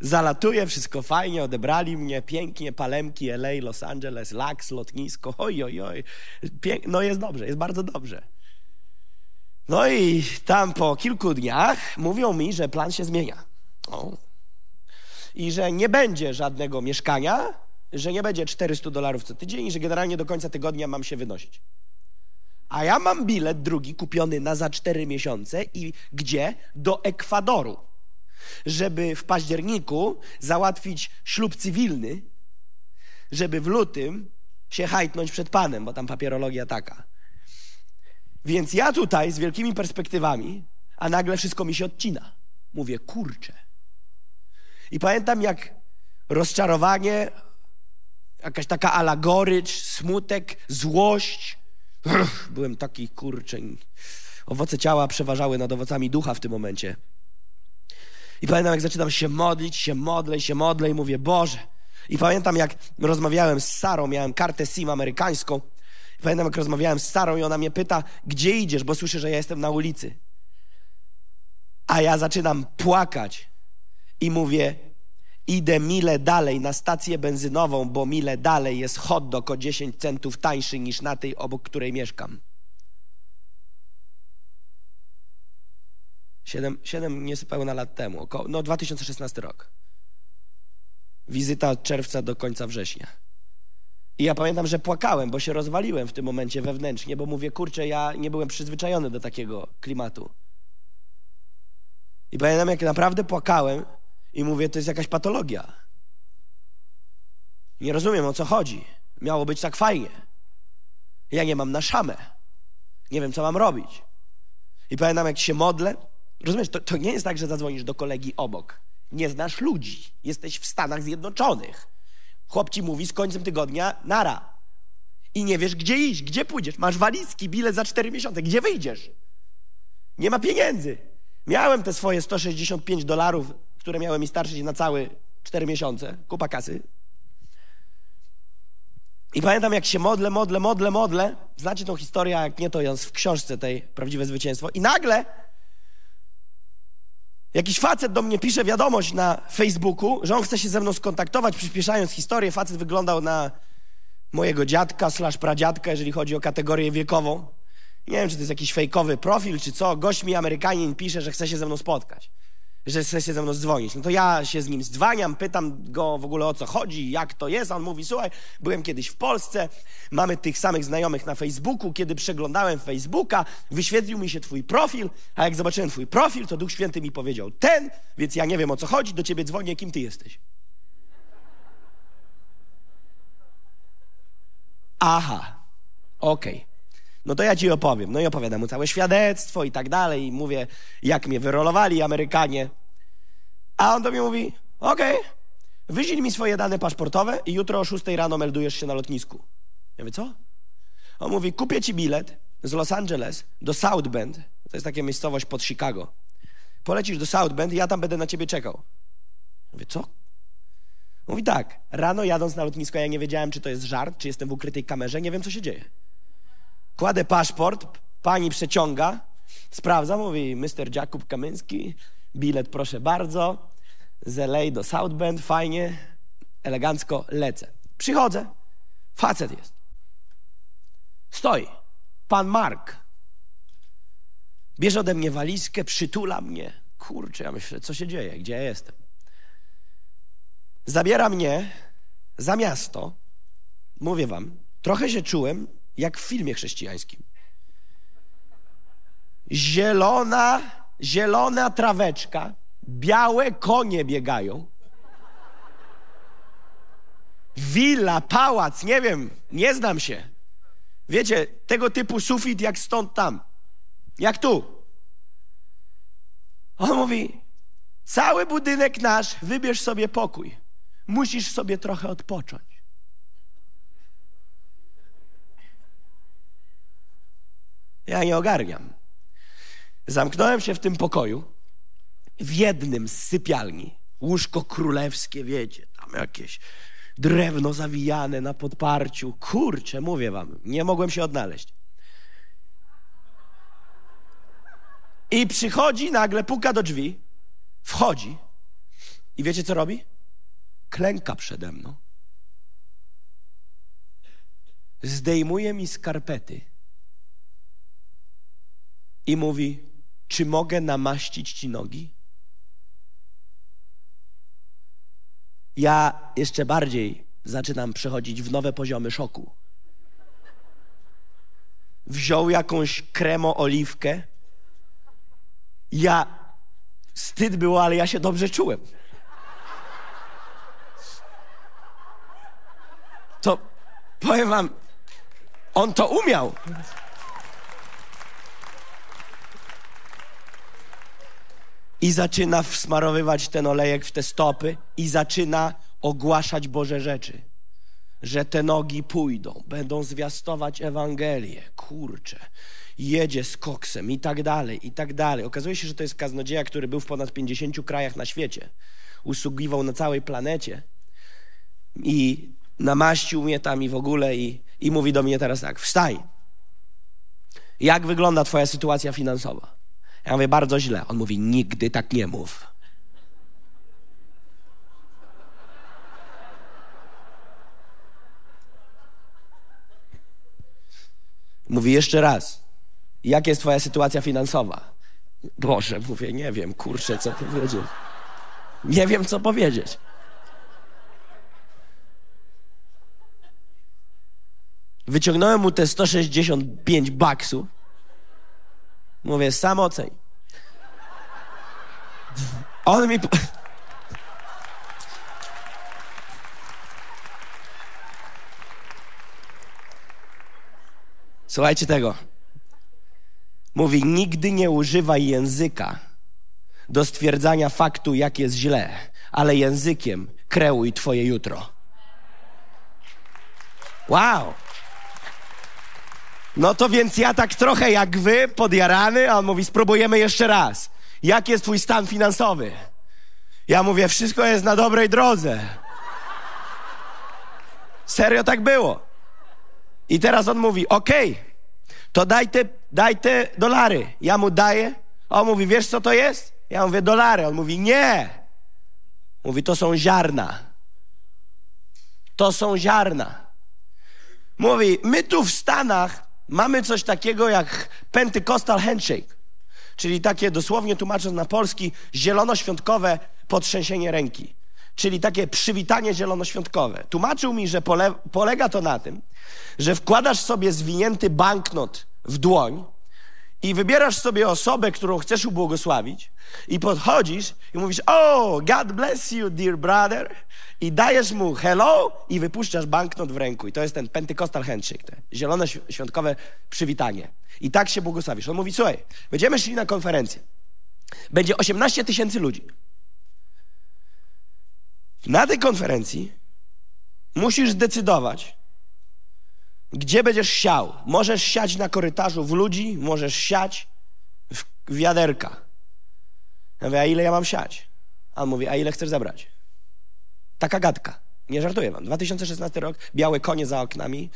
Zalatuję, wszystko fajnie, odebrali mnie, pięknie, Palemki, LA, Los Angeles, Lax, lotnisko, oj, oj, oj. Pięk... No jest dobrze, jest bardzo dobrze. No i tam po kilku dniach mówią mi, że plan się zmienia. O. I że nie będzie żadnego mieszkania, że nie będzie 400 dolarów co tydzień i że generalnie do końca tygodnia mam się wynosić. A ja mam bilet drugi kupiony na za 4 miesiące i gdzie? Do Ekwadoru. Żeby w październiku załatwić ślub cywilny, żeby w lutym się hajtnąć przed Panem, bo tam papierologia taka. Więc ja tutaj z wielkimi perspektywami, a nagle wszystko mi się odcina. Mówię, kurczę. I pamiętam, jak rozczarowanie, jakaś taka alagorycz, smutek, złość. Byłem taki kurczę. Owoce ciała przeważały nad owocami ducha w tym momencie. I pamiętam, jak zaczynam się modlić, się modlę, się modlę i mówię, Boże. I pamiętam, jak rozmawiałem z Sarą, miałem kartę SIM amerykańską Pamiętam, jak rozmawiałem z Sarą i ona mnie pyta, gdzie idziesz, bo słyszę, że ja jestem na ulicy. A ja zaczynam płakać i mówię, idę mile dalej na stację benzynową, bo mile dalej jest hot dog o 10 centów tańszy niż na tej, obok której mieszkam. Siedem, siedem niespełna lat temu, około, no 2016 rok. Wizyta od czerwca do końca września. I ja pamiętam, że płakałem, bo się rozwaliłem w tym momencie wewnętrznie, bo mówię, kurczę, ja nie byłem przyzwyczajony do takiego klimatu. I pamiętam, jak naprawdę płakałem i mówię, to jest jakaś patologia. Nie rozumiem, o co chodzi. Miało być tak fajnie. Ja nie mam na szamę. Nie wiem, co mam robić. I pamiętam, jak się modlę. Rozumiesz, to, to nie jest tak, że zadzwonisz do kolegi obok. Nie znasz ludzi. Jesteś w Stanach Zjednoczonych Chłop ci mówi z końcem tygodnia, nara. I nie wiesz, gdzie iść, gdzie pójdziesz. Masz walizki, bilet za cztery miesiące. Gdzie wyjdziesz? Nie ma pieniędzy. Miałem te swoje 165 dolarów, które miały mi starczyć na całe cztery miesiące. Kupa kasy. I pamiętam, jak się modlę, modlę, modlę, modlę. Znacie tą historię, a jak nie, to jest w książce tej Prawdziwe Zwycięstwo. I nagle jakiś facet do mnie pisze wiadomość na Facebooku, że on chce się ze mną skontaktować, przyspieszając historię. Facet wyglądał na mojego dziadka slash pradziadka, jeżeli chodzi o kategorię wiekową. Nie wiem, czy to jest jakiś fejkowy profil, czy co. Gość mi Amerykanin pisze, że chce się ze mną spotkać że chce się ze mną dzwonić. No to ja się z nim zdwaniam, pytam go w ogóle o co chodzi, jak to jest. On mówi, słuchaj, byłem kiedyś w Polsce, mamy tych samych znajomych na Facebooku. Kiedy przeglądałem Facebooka, wyświetlił mi się twój profil, a jak zobaczyłem twój profil, to Duch Święty mi powiedział ten, więc ja nie wiem o co chodzi, do ciebie dzwonię, kim ty jesteś. Aha, okej. Okay. No to ja ci opowiem. No i opowiadam mu całe świadectwo i tak dalej. I mówię, jak mnie wyrolowali Amerykanie. A on do mnie mówi, okej, okay, wyślij mi swoje dane paszportowe i jutro o 6 rano meldujesz się na lotnisku. Ja mówię, co? On mówi, kupię ci bilet z Los Angeles do South Bend. To jest taka miejscowość pod Chicago. Polecisz do South Bend i ja tam będę na ciebie czekał. Mówię, co? Mówi tak, rano jadąc na lotnisko, ja nie wiedziałem, czy to jest żart, czy jestem w ukrytej kamerze, nie wiem, co się dzieje. Kładę paszport, pani przeciąga, sprawdza, mówi Mr. Jakub Kamyński, bilet proszę bardzo, z LA do South Bend, fajnie, elegancko lecę. Przychodzę, facet jest. Stoi, pan Mark. Bierze ode mnie walizkę, przytula mnie. Kurczę, ja myślę, co się dzieje, gdzie ja jestem. Zabiera mnie za miasto. Mówię wam, trochę się czułem jak w filmie chrześcijańskim. Zielona, zielona traweczka, białe konie biegają. Willa, pałac, nie wiem, nie znam się. Wiecie, tego typu sufit jak stąd tam. Jak tu. On mówi, cały budynek nasz, wybierz sobie pokój. Musisz sobie trochę odpocząć. Ja nie ogarniam. Zamknąłem się w tym pokoju, w jednym z sypialni. Łóżko królewskie, wiecie, tam jakieś drewno zawijane na podparciu. Kurczę, mówię wam, nie mogłem się odnaleźć. I przychodzi nagle, puka do drzwi, wchodzi i wiecie co robi? Klęka przede mną. Zdejmuje mi skarpety i mówi: Czy mogę namaścić ci nogi? Ja jeszcze bardziej zaczynam przechodzić w nowe poziomy szoku. Wziął jakąś kremo oliwkę. Ja wstyd było, ale ja się dobrze czułem. To powiem wam, on to umiał. I zaczyna wsmarowywać ten olejek w te stopy i zaczyna ogłaszać Boże rzeczy. Że te nogi pójdą, będą zwiastować Ewangelię. Kurczę, jedzie z koksem i tak dalej, i tak dalej. Okazuje się, że to jest kaznodzieja, który był w ponad 50 krajach na świecie. Usługiwał na całej planecie i namaścił mnie tam i w ogóle i, i mówi do mnie teraz tak, wstaj. Jak wygląda twoja sytuacja finansowa? Ja mówię, bardzo źle. On mówi, nigdy tak nie mów. Mówi jeszcze raz, jak jest twoja sytuacja finansowa? Boże, mówię, nie wiem, kurczę, co powiedzieć. Nie wiem, co powiedzieć. Wyciągnąłem mu te 165 baksów Mówię, sam. On mi... Słuchajcie tego. Mówi, nigdy nie używaj języka do stwierdzania faktu, jak jest źle, ale językiem kreuj twoje jutro. Wow. No to więc ja tak trochę jak wy, podjarany, a on mówi, spróbujemy jeszcze raz. Jaki jest twój stan finansowy? Ja mówię, wszystko jest na dobrej drodze. Serio tak było. I teraz on mówi, okej, okay, to daj te, daj te dolary. Ja mu daję, a on mówi, wiesz co to jest? Ja mówię, dolary. On mówi, nie. Mówi, to są ziarna. To są ziarna. Mówi, my tu w Stanach mamy coś takiego jak Pentecostal Handshake, czyli takie dosłownie tłumacząc na polski zielonoświątkowe potrzęsienie ręki, czyli takie przywitanie zielonoświątkowe. Tłumaczył mi, że pole, polega to na tym, że wkładasz sobie zwinięty banknot w dłoń i wybierasz sobie osobę, którą chcesz ubłogosławić i podchodzisz i mówisz, oh, God bless you, dear brother i dajesz mu hello i wypuszczasz banknot w ręku. I to jest ten Pentecostal handshake, te zielone świątkowe przywitanie. I tak się błogosławisz. On mówi, słuchaj, będziemy szli na konferencję. Będzie 18 tysięcy ludzi. Na tej konferencji musisz zdecydować, gdzie będziesz siał. Możesz siać na korytarzu w ludzi, możesz siać w wiaderka. Ja mówię, a ile ja mam siać? A on mówi, a ile chcesz zabrać? Taka gadka. Nie żartuję wam. 2016 rok, białe konie za oknami.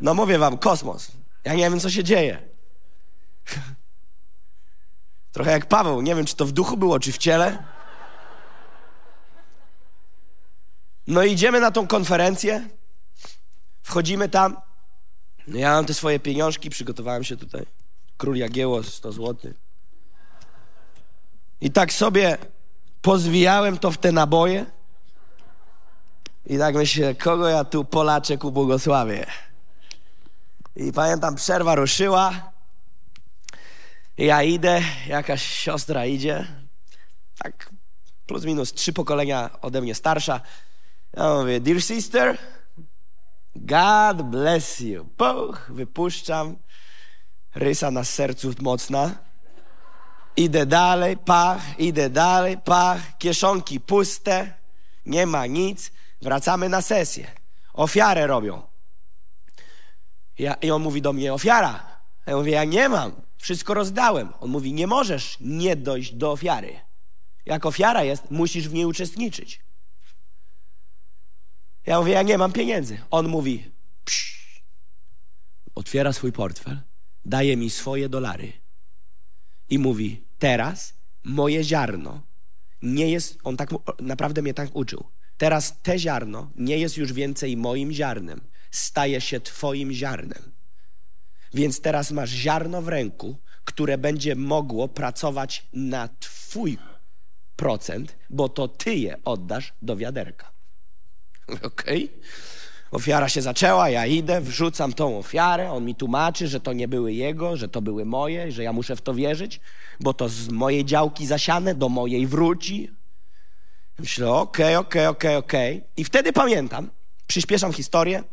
No mówię wam, kosmos. Ja nie wiem, co się dzieje. Trochę jak Paweł. Nie wiem, czy to w duchu było, czy w ciele. No idziemy na tą konferencję. Wchodzimy tam. No ja mam te swoje pieniążki, przygotowałem się tutaj. Król Jagiełło, 100 zł. I tak sobie pozwijałem to w te naboje. I tak myślę, kogo ja tu Polaczek ubłogosławię. I pamiętam, przerwa ruszyła. Ja idę, jakaś siostra idzie. Tak plus minus trzy pokolenia ode mnie starsza. Ja mówię, dear sister, God bless you. Poch, wypuszczam. Rysa na sercu mocna. Idę dalej, pach, idę dalej, pach. Kieszonki puste, nie ma nic. Wracamy na sesję. Ofiarę robią. Ja, I on mówi do mnie, ofiara. Ja mówię, ja nie mam, wszystko rozdałem. On mówi, nie możesz nie dojść do ofiary. Jak ofiara jest, musisz w niej uczestniczyć. Ja mówię, ja nie mam pieniędzy. On mówi, psz, otwiera swój portfel, daje mi swoje dolary i mówi, teraz moje ziarno nie jest, on tak naprawdę mnie tak uczył. Teraz te ziarno nie jest już więcej moim ziarnem, staje się Twoim ziarnem. Więc teraz masz ziarno w ręku, które będzie mogło pracować na Twój procent, bo to Ty je oddasz do wiaderka. Okej? Okay? Ofiara się zaczęła, ja idę, wrzucam tą ofiarę, on mi tłumaczy, że to nie były jego, że to były moje, że ja muszę w to wierzyć, bo to z mojej działki zasiane do mojej wróci. Myślę, okej, okej, okej, okej. I wtedy pamiętam, przyspieszam historię,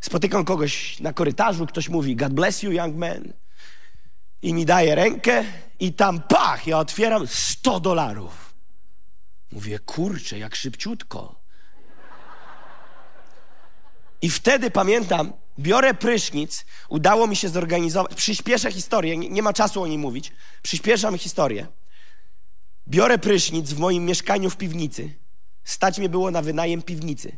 spotykam kogoś na korytarzu, ktoś mówi, God bless you, young man. I mi daje rękę i tam pach, ja otwieram 100 dolarów. Mówię, kurczę, jak szybciutko. I wtedy pamiętam, biorę prysznic, udało mi się zorganizować, przyspieszę historię, nie, nie ma czasu o niej mówić, przyspieszam historię. Biorę prysznic w moim mieszkaniu w piwnicy. Stać mnie było na wynajem piwnicy.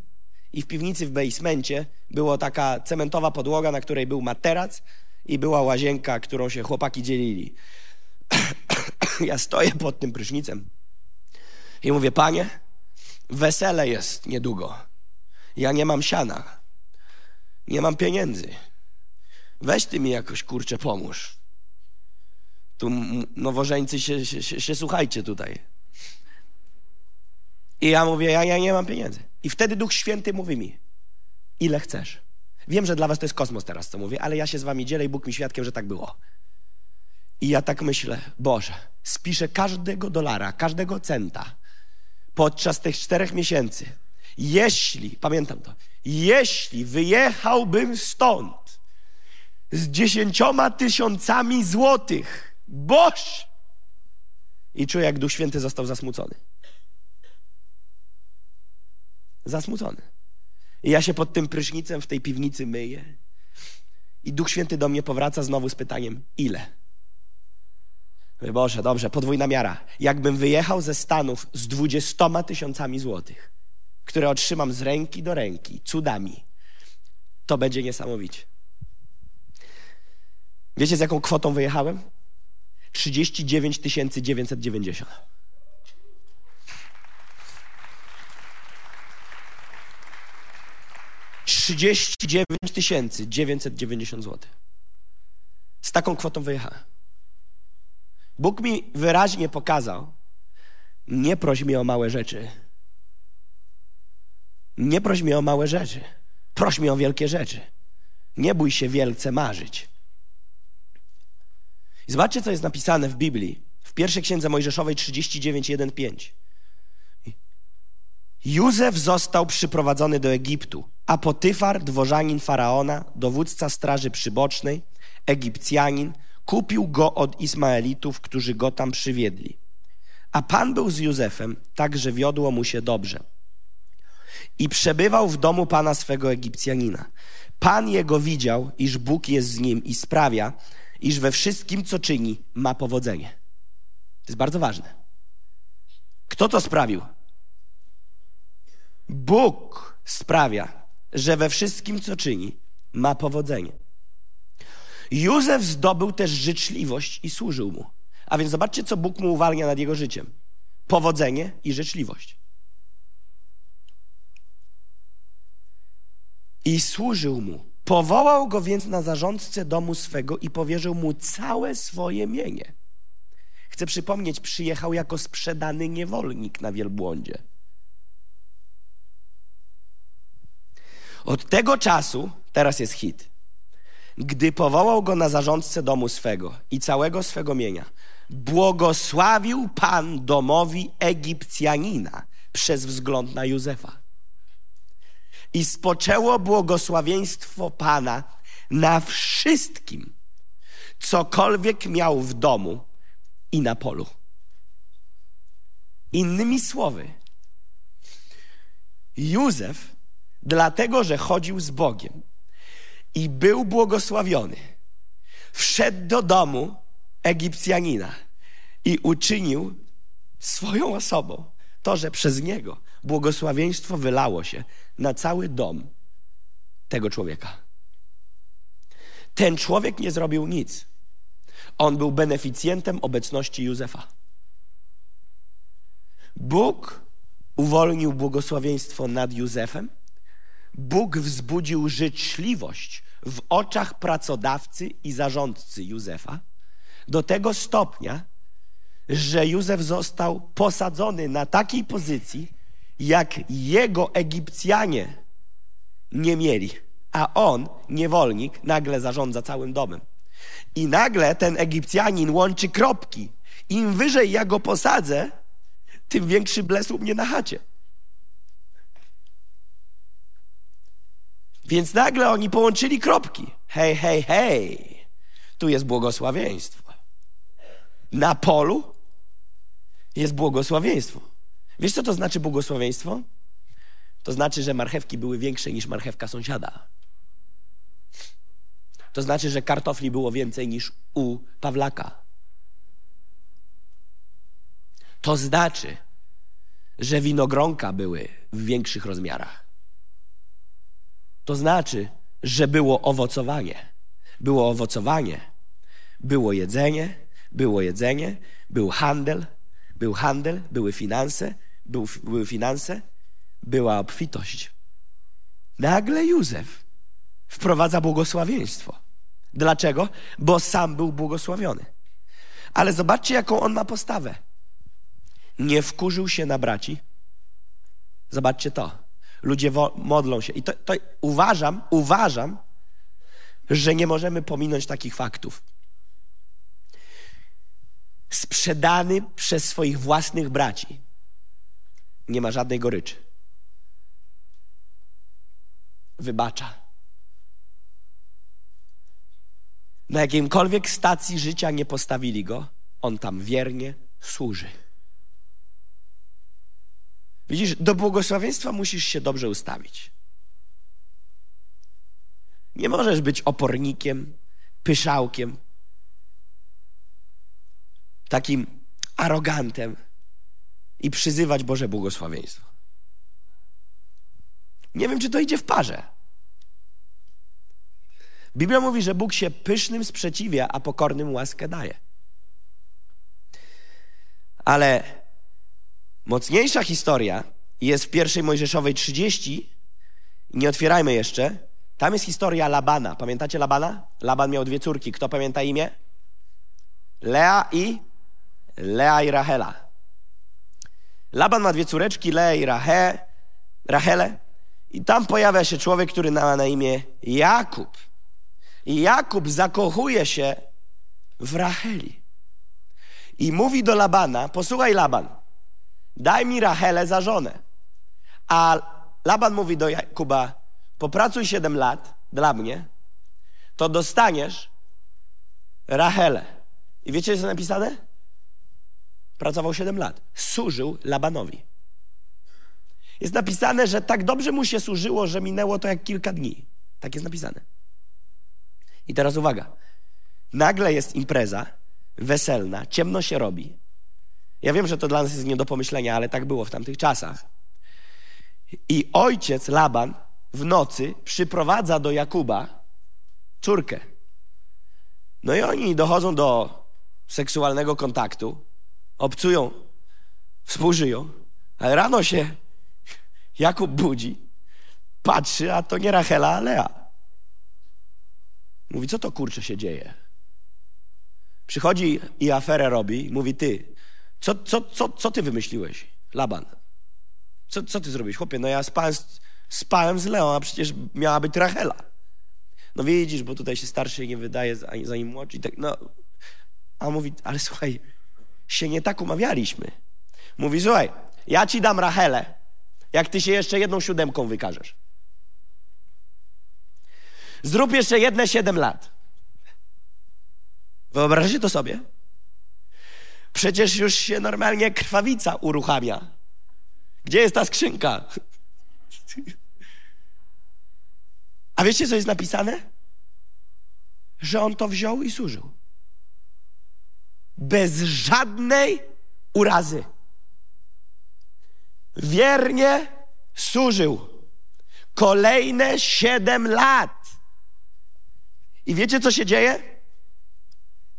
I w piwnicy w basemencie była taka cementowa podłoga, na której był materac i była łazienka, którą się chłopaki dzielili. ja stoję pod tym prysznicem i mówię, panie, wesele jest niedługo. Ja nie mam siana. Nie mam pieniędzy. Weź ty mi jakoś, kurczę, pomóż. Tu nowożeńcy się, się, się, się słuchajcie tutaj. I ja mówię, ja, ja nie mam pieniędzy. I wtedy Duch Święty mówi mi, ile chcesz. Wiem, że dla was to jest kosmos teraz, co mówię, ale ja się z wami dzielę i Bóg mi świadkiem, że tak było. I ja tak myślę, Boże, spiszę każdego dolara, każdego centa podczas tych czterech miesięcy. Jeśli, pamiętam to, jeśli wyjechałbym stąd z dziesięcioma tysiącami złotych, boż! I czuję, jak Duch Święty został zasmucony. Zasmucony. I ja się pod tym prysznicem w tej piwnicy myję. I Duch Święty do mnie powraca znowu z pytaniem: ile? Mówię, Boże, dobrze, podwójna miara. Jakbym wyjechał ze Stanów z dwudziestoma tysiącami złotych, które otrzymam z ręki do ręki, cudami, to będzie niesamowicie. Wiecie, z jaką kwotą wyjechałem? 39 990. Trzydzieści dziewięć tysięcy dziewięćset dziewięćdziesiąt złotych. Z taką kwotą wyjechałem. Bóg mi wyraźnie pokazał, nie proś mnie o małe rzeczy. Nie proś mnie o małe rzeczy. Proś mnie o wielkie rzeczy. Nie bój się wielce marzyć. I zobaczcie, co jest napisane w Biblii. W pierwszej księdze Mojżeszowej 39:1-5. Józef został przyprowadzony do Egiptu, a Potyfar, dworzanin faraona, dowódca straży przybocznej, Egipcjanin, kupił go od Ismaelitów, którzy go tam przywiedli. A Pan był z Józefem, tak że wiodło mu się dobrze. I przebywał w domu Pana swego Egipcjanina. Pan jego widział, iż Bóg jest z nim i sprawia, iż we wszystkim, co czyni, ma powodzenie. To jest bardzo ważne. Kto to sprawił? Bóg sprawia, że we wszystkim, co czyni, ma powodzenie. Józef zdobył też życzliwość i służył mu. A więc zobaczcie, co Bóg mu uwalnia nad jego życiem: powodzenie i życzliwość. I służył mu. Powołał go więc na zarządcę domu swego i powierzył mu całe swoje mienie. Chcę przypomnieć, przyjechał jako sprzedany niewolnik na wielbłądzie. Od tego czasu, teraz jest hit, gdy powołał go na zarządcę domu swego i całego swego mienia, błogosławił Pan domowi Egipcjanina przez wzgląd na Józefa. I spoczęło błogosławieństwo Pana na wszystkim, cokolwiek miał w domu i na polu. Innymi słowy, Józef, dlatego że chodził z Bogiem i był błogosławiony, wszedł do domu Egipcjanina i uczynił swoją osobą to, że przez niego błogosławieństwo wylało się na cały dom tego człowieka. Ten człowiek nie zrobił nic. On był beneficjentem obecności Józefa. Bóg uwolnił błogosławieństwo nad Józefem. Bóg wzbudził życzliwość w oczach pracodawcy i zarządcy Józefa do tego stopnia, że Józef został posadzony na takiej pozycji, jak jego Egipcjanie nie mieli, a on, niewolnik, nagle zarządza całym domem. I nagle ten Egipcjanin łączy kropki. Im wyżej ja go posadzę, tym większy bles u mnie na chacie. Więc nagle oni połączyli kropki. Hej, hej, hej, tu jest błogosławieństwo. Na polu jest błogosławieństwo. Wiesz, co to znaczy błogosławieństwo? To znaczy, że marchewki były większe niż marchewka sąsiada. To znaczy, że kartofli było więcej niż u Pawlaka. To znaczy, że winogronka były w większych rozmiarach. To znaczy, że było owocowanie. Było owocowanie, było jedzenie, było jedzenie, był handel, był handel, były finanse, był, były finanse, była obfitość. Nagle Józef wprowadza błogosławieństwo. Dlaczego? Bo sam był błogosławiony. Ale zobaczcie, jaką on ma postawę. Nie wkurzył się na braci. Zobaczcie to. Ludzie modlą się. I to, to uważam, uważam, że nie możemy pominąć takich faktów sprzedany przez swoich własnych braci, nie ma żadnej goryczy. Wybacza. Na jakimkolwiek stacji życia nie postawili go, on tam wiernie służy. Widzisz, do błogosławieństwa musisz się dobrze ustawić. Nie możesz być opornikiem, pyszałkiem, takim arogantem i przyzywać Boże błogosławieństwo. Nie wiem, czy to idzie w parze. Biblia mówi, że Bóg się pysznym sprzeciwia, a pokornym łaskę daje. Ale mocniejsza historia jest w pierwszej Mojżeszowej 30. Nie otwierajmy jeszcze. Tam jest historia Labana. Pamiętacie Labana? Laban miał dwie córki. Kto pamięta imię? Lea i Lea i Rachela. Laban ma dwie córeczki, Lea i Rache, Rachele. I tam pojawia się człowiek, który ma na imię Jakub. I Jakub zakochuje się w Racheli. I mówi do Labana, posłuchaj Laban, daj mi Rachelę za żonę. A Laban mówi do Jakuba, popracuj 7 lat dla mnie, to dostaniesz Rachelę. I wiecie, co jest napisane? Pracował 7 lat. Służył Labanowi. Jest napisane, że tak dobrze mu się służyło, że minęło to jak kilka dni. Tak jest napisane. I teraz uwaga. Nagle jest impreza weselna, ciemno się robi. Ja wiem, że to dla nas jest nie do pomyślenia, ale tak było w tamtych czasach. I ojciec Laban w nocy przyprowadza do Jakuba córkę. No i oni dochodzą do seksualnego kontaktu, obcują, współżyją, ale rano się Jakub budzi, patrzy, a to nie Rachela, a Lea. Mówi, co to kurczę się dzieje? Przychodzi i aferę robi, mówi, ty, co, co, co, co ty wymyśliłeś, Laban? Co, co ty zrobiłeś? Chłopie, no ja spałem, spałem z Leą, a przecież miała być Rachela. No widzisz, bo tutaj się starszy nie wydaje, zanim młodszy. Tak, no. A mówi, ale słuchaj, się nie tak umawialiśmy. Mówi, słuchaj, ja ci dam Rachelę, jak ty się jeszcze jedną siódemką wykażesz. Zrób jeszcze jedne siedem lat. Wyobraźcie to sobie? Przecież już się normalnie krwawica uruchamia. Gdzie jest ta skrzynka? A wiecie, co jest napisane? Że on to wziął i służył. Bez żadnej urazy. Wiernie służył. Kolejne siedem lat. I wiecie, co się dzieje?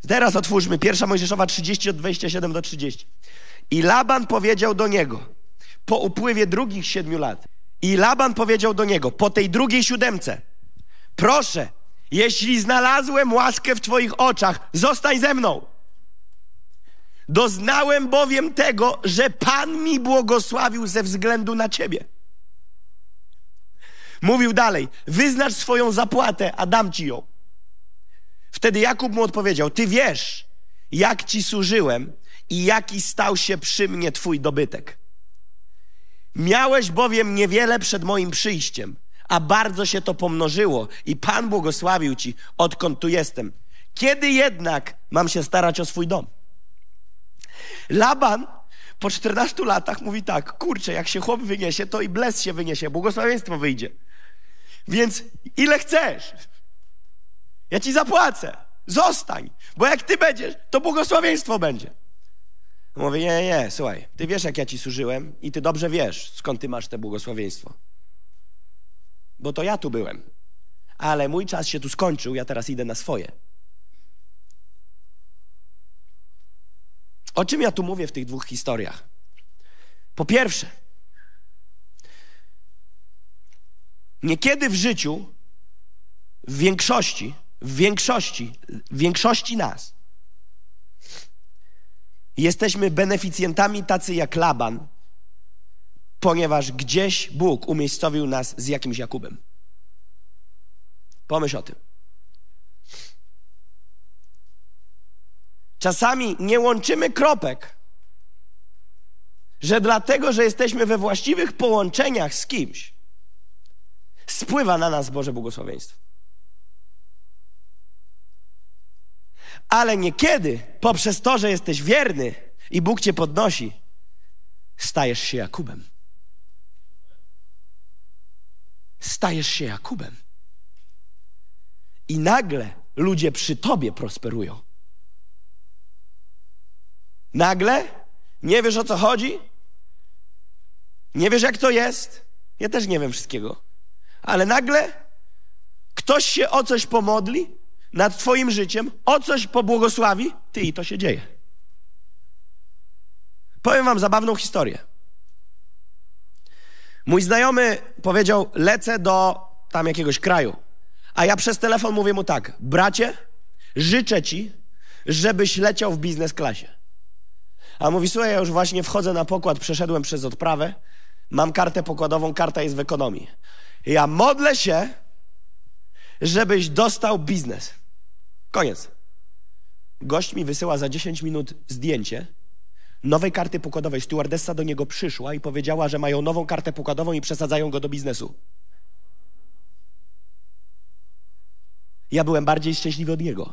Teraz otwórzmy. Pierwsza Mojżeszowa 30 od 27 do 30. I Laban powiedział do niego, po upływie drugich siedmiu lat, i Laban powiedział do niego, po tej drugiej siódemce, proszę, jeśli znalazłem łaskę w Twoich oczach, zostań ze mną. Doznałem bowiem tego, że Pan mi błogosławił ze względu na Ciebie. Mówił dalej, wyznacz swoją zapłatę, a dam Ci ją. Wtedy Jakub mu odpowiedział, Ty wiesz, jak Ci służyłem i jaki stał się przy mnie Twój dobytek. Miałeś bowiem niewiele przed moim przyjściem, a bardzo się to pomnożyło i Pan błogosławił Ci, odkąd tu jestem. Kiedy jednak mam się starać o swój dom? Laban po 14 latach mówi tak, kurczę, jak się chłop wyniesie, to i bles się wyniesie, błogosławieństwo wyjdzie. Więc ile chcesz? Ja ci zapłacę. Zostań, bo jak ty będziesz, to błogosławieństwo będzie. Mówię, nie, nie, nie, słuchaj, ty wiesz, jak ja ci służyłem i ty dobrze wiesz, skąd ty masz te błogosławieństwo. Bo to ja tu byłem. Ale mój czas się tu skończył, ja teraz idę na swoje. O czym ja tu mówię w tych dwóch historiach? Po pierwsze, niekiedy w życiu, w większości, w większości, w większości nas, jesteśmy beneficjentami tacy jak Laban, ponieważ gdzieś Bóg umiejscowił nas z jakimś Jakubem. Pomyśl o tym. Czasami nie łączymy kropek, że dlatego, że jesteśmy we właściwych połączeniach z kimś, spływa na nas Boże błogosławieństwo. Ale niekiedy poprzez to, że jesteś wierny i Bóg cię podnosi, stajesz się Jakubem. Stajesz się Jakubem. I nagle ludzie przy tobie prosperują. Nagle nie wiesz o co chodzi, nie wiesz jak to jest. Ja też nie wiem wszystkiego, ale nagle ktoś się o coś pomodli nad Twoim życiem, o coś pobłogosławi, ty i to się dzieje. Powiem Wam zabawną historię. Mój znajomy powiedział: Lecę do tam jakiegoś kraju. A ja przez telefon mówię mu tak: Bracie, życzę ci, żebyś leciał w biznes klasie. A mówi: Słuchaj, ja już właśnie wchodzę na pokład, przeszedłem przez odprawę, mam kartę pokładową, karta jest w ekonomii. Ja modlę się, żebyś dostał biznes. Koniec. Gość mi wysyła za 10 minut zdjęcie nowej karty pokładowej. Stewardessa do niego przyszła i powiedziała, że mają nową kartę pokładową i przesadzają go do biznesu. Ja byłem bardziej szczęśliwy od niego.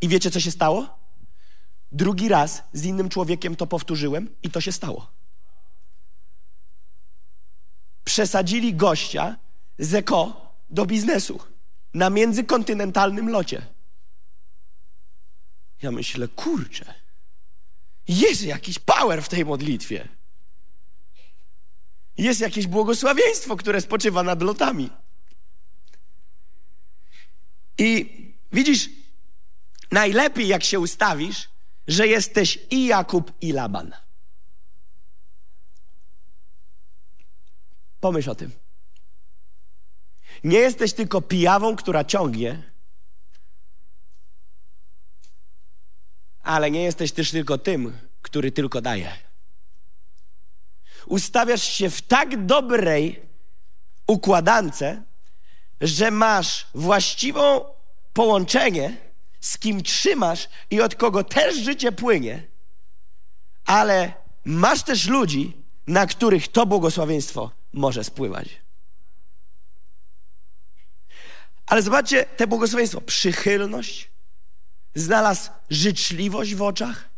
I wiecie, co się stało? Drugi raz z innym człowiekiem to powtórzyłem i to się stało. Przesadzili gościa z eko do biznesu na międzykontynentalnym locie. Ja myślę, kurczę, jest jakiś power w tej modlitwie. Jest jakieś błogosławieństwo, które spoczywa nad lotami. I widzisz, najlepiej jak się ustawisz, że jesteś i Jakub, i Laban. Pomyśl o tym. Nie jesteś tylko pijawą, która ciągnie, ale nie jesteś też tylko tym, który tylko daje. Ustawiasz się w tak dobrej układance, że masz właściwą połączenie, z kim trzymasz i od kogo też życie płynie, ale masz też ludzi, na których to błogosławieństwo może spływać. Ale zobaczcie te błogosławieństwo. Przychylność, znalazł życzliwość w oczach.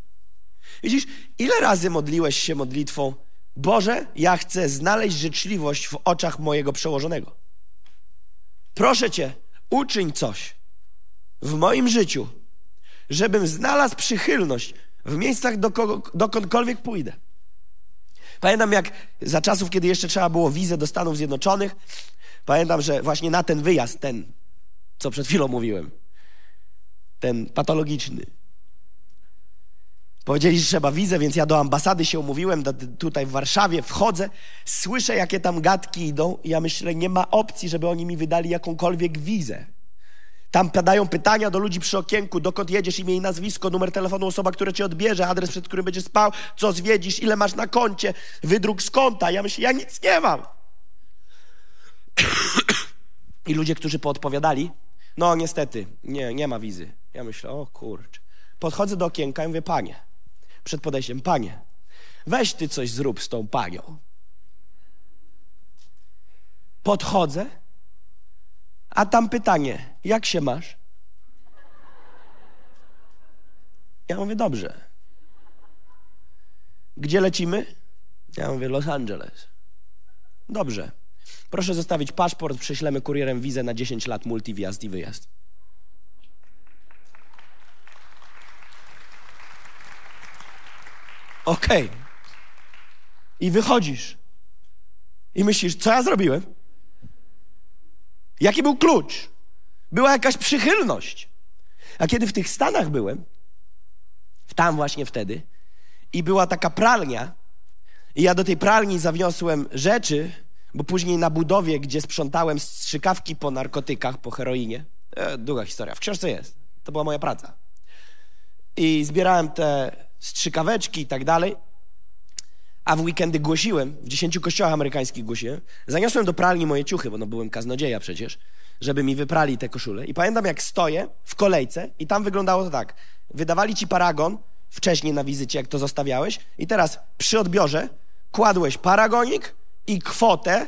Widzisz, ile razy modliłeś się modlitwą, Boże, ja chcę znaleźć życzliwość w oczach mojego przełożonego. Proszę Cię, uczyń coś w moim życiu, żebym znalazł przychylność w miejscach, dokądkolwiek pójdę. Pamiętam, jak za czasów, kiedy jeszcze trzeba było wizę do Stanów Zjednoczonych, pamiętam, że właśnie na ten wyjazd, ten, co przed chwilą mówiłem, ten patologiczny, Powiedzieli, że trzeba wizę, więc ja do ambasady się umówiłem, do, tutaj w Warszawie, wchodzę, słyszę, jakie tam gadki idą i ja myślę, nie ma opcji, żeby oni mi wydali jakąkolwiek wizę. Tam padają pytania do ludzi przy okienku, dokąd jedziesz, imię i nazwisko, numer telefonu, osoba, która cię odbierze, adres, przed którym będziesz spał, co zwiedzisz, ile masz na koncie, wydruk z konta. Ja myślę, ja nic nie mam. I ludzie, którzy poodpowiadali, no niestety, nie, nie ma wizy. Ja myślę, o kurczę. Podchodzę do okienka i mówię, panie, przed podejściem: Panie, weź ty coś zrób z tą panią. Podchodzę, a tam pytanie: Jak się masz? Ja mówię: Dobrze. Gdzie lecimy? Ja mówię: Los Angeles. Dobrze. Proszę zostawić paszport, prześlemy kurierem wizę na 10 lat, multiwjazd i wyjazd. Okej. Okay. I wychodzisz. I myślisz, co ja zrobiłem? Jaki był klucz? Była jakaś przychylność. A kiedy w tych Stanach byłem, tam właśnie wtedy, i była taka pralnia, i ja do tej pralni zawiosłem rzeczy, bo później na budowie, gdzie sprzątałem strzykawki po narkotykach, po heroinie, e, długa historia, w książce jest, to była moja praca. I zbierałem te strzykaweczki i tak dalej. A w weekendy głosiłem, w dziesięciu kościołach amerykańskich głosiłem. Zaniosłem do pralni moje ciuchy, bo no byłem kaznodzieja przecież, żeby mi wyprali te koszule. I pamiętam, jak stoję w kolejce i tam wyglądało to tak. Wydawali ci paragon wcześniej na wizycie, jak to zostawiałeś i teraz przy odbiorze kładłeś paragonik i kwotę,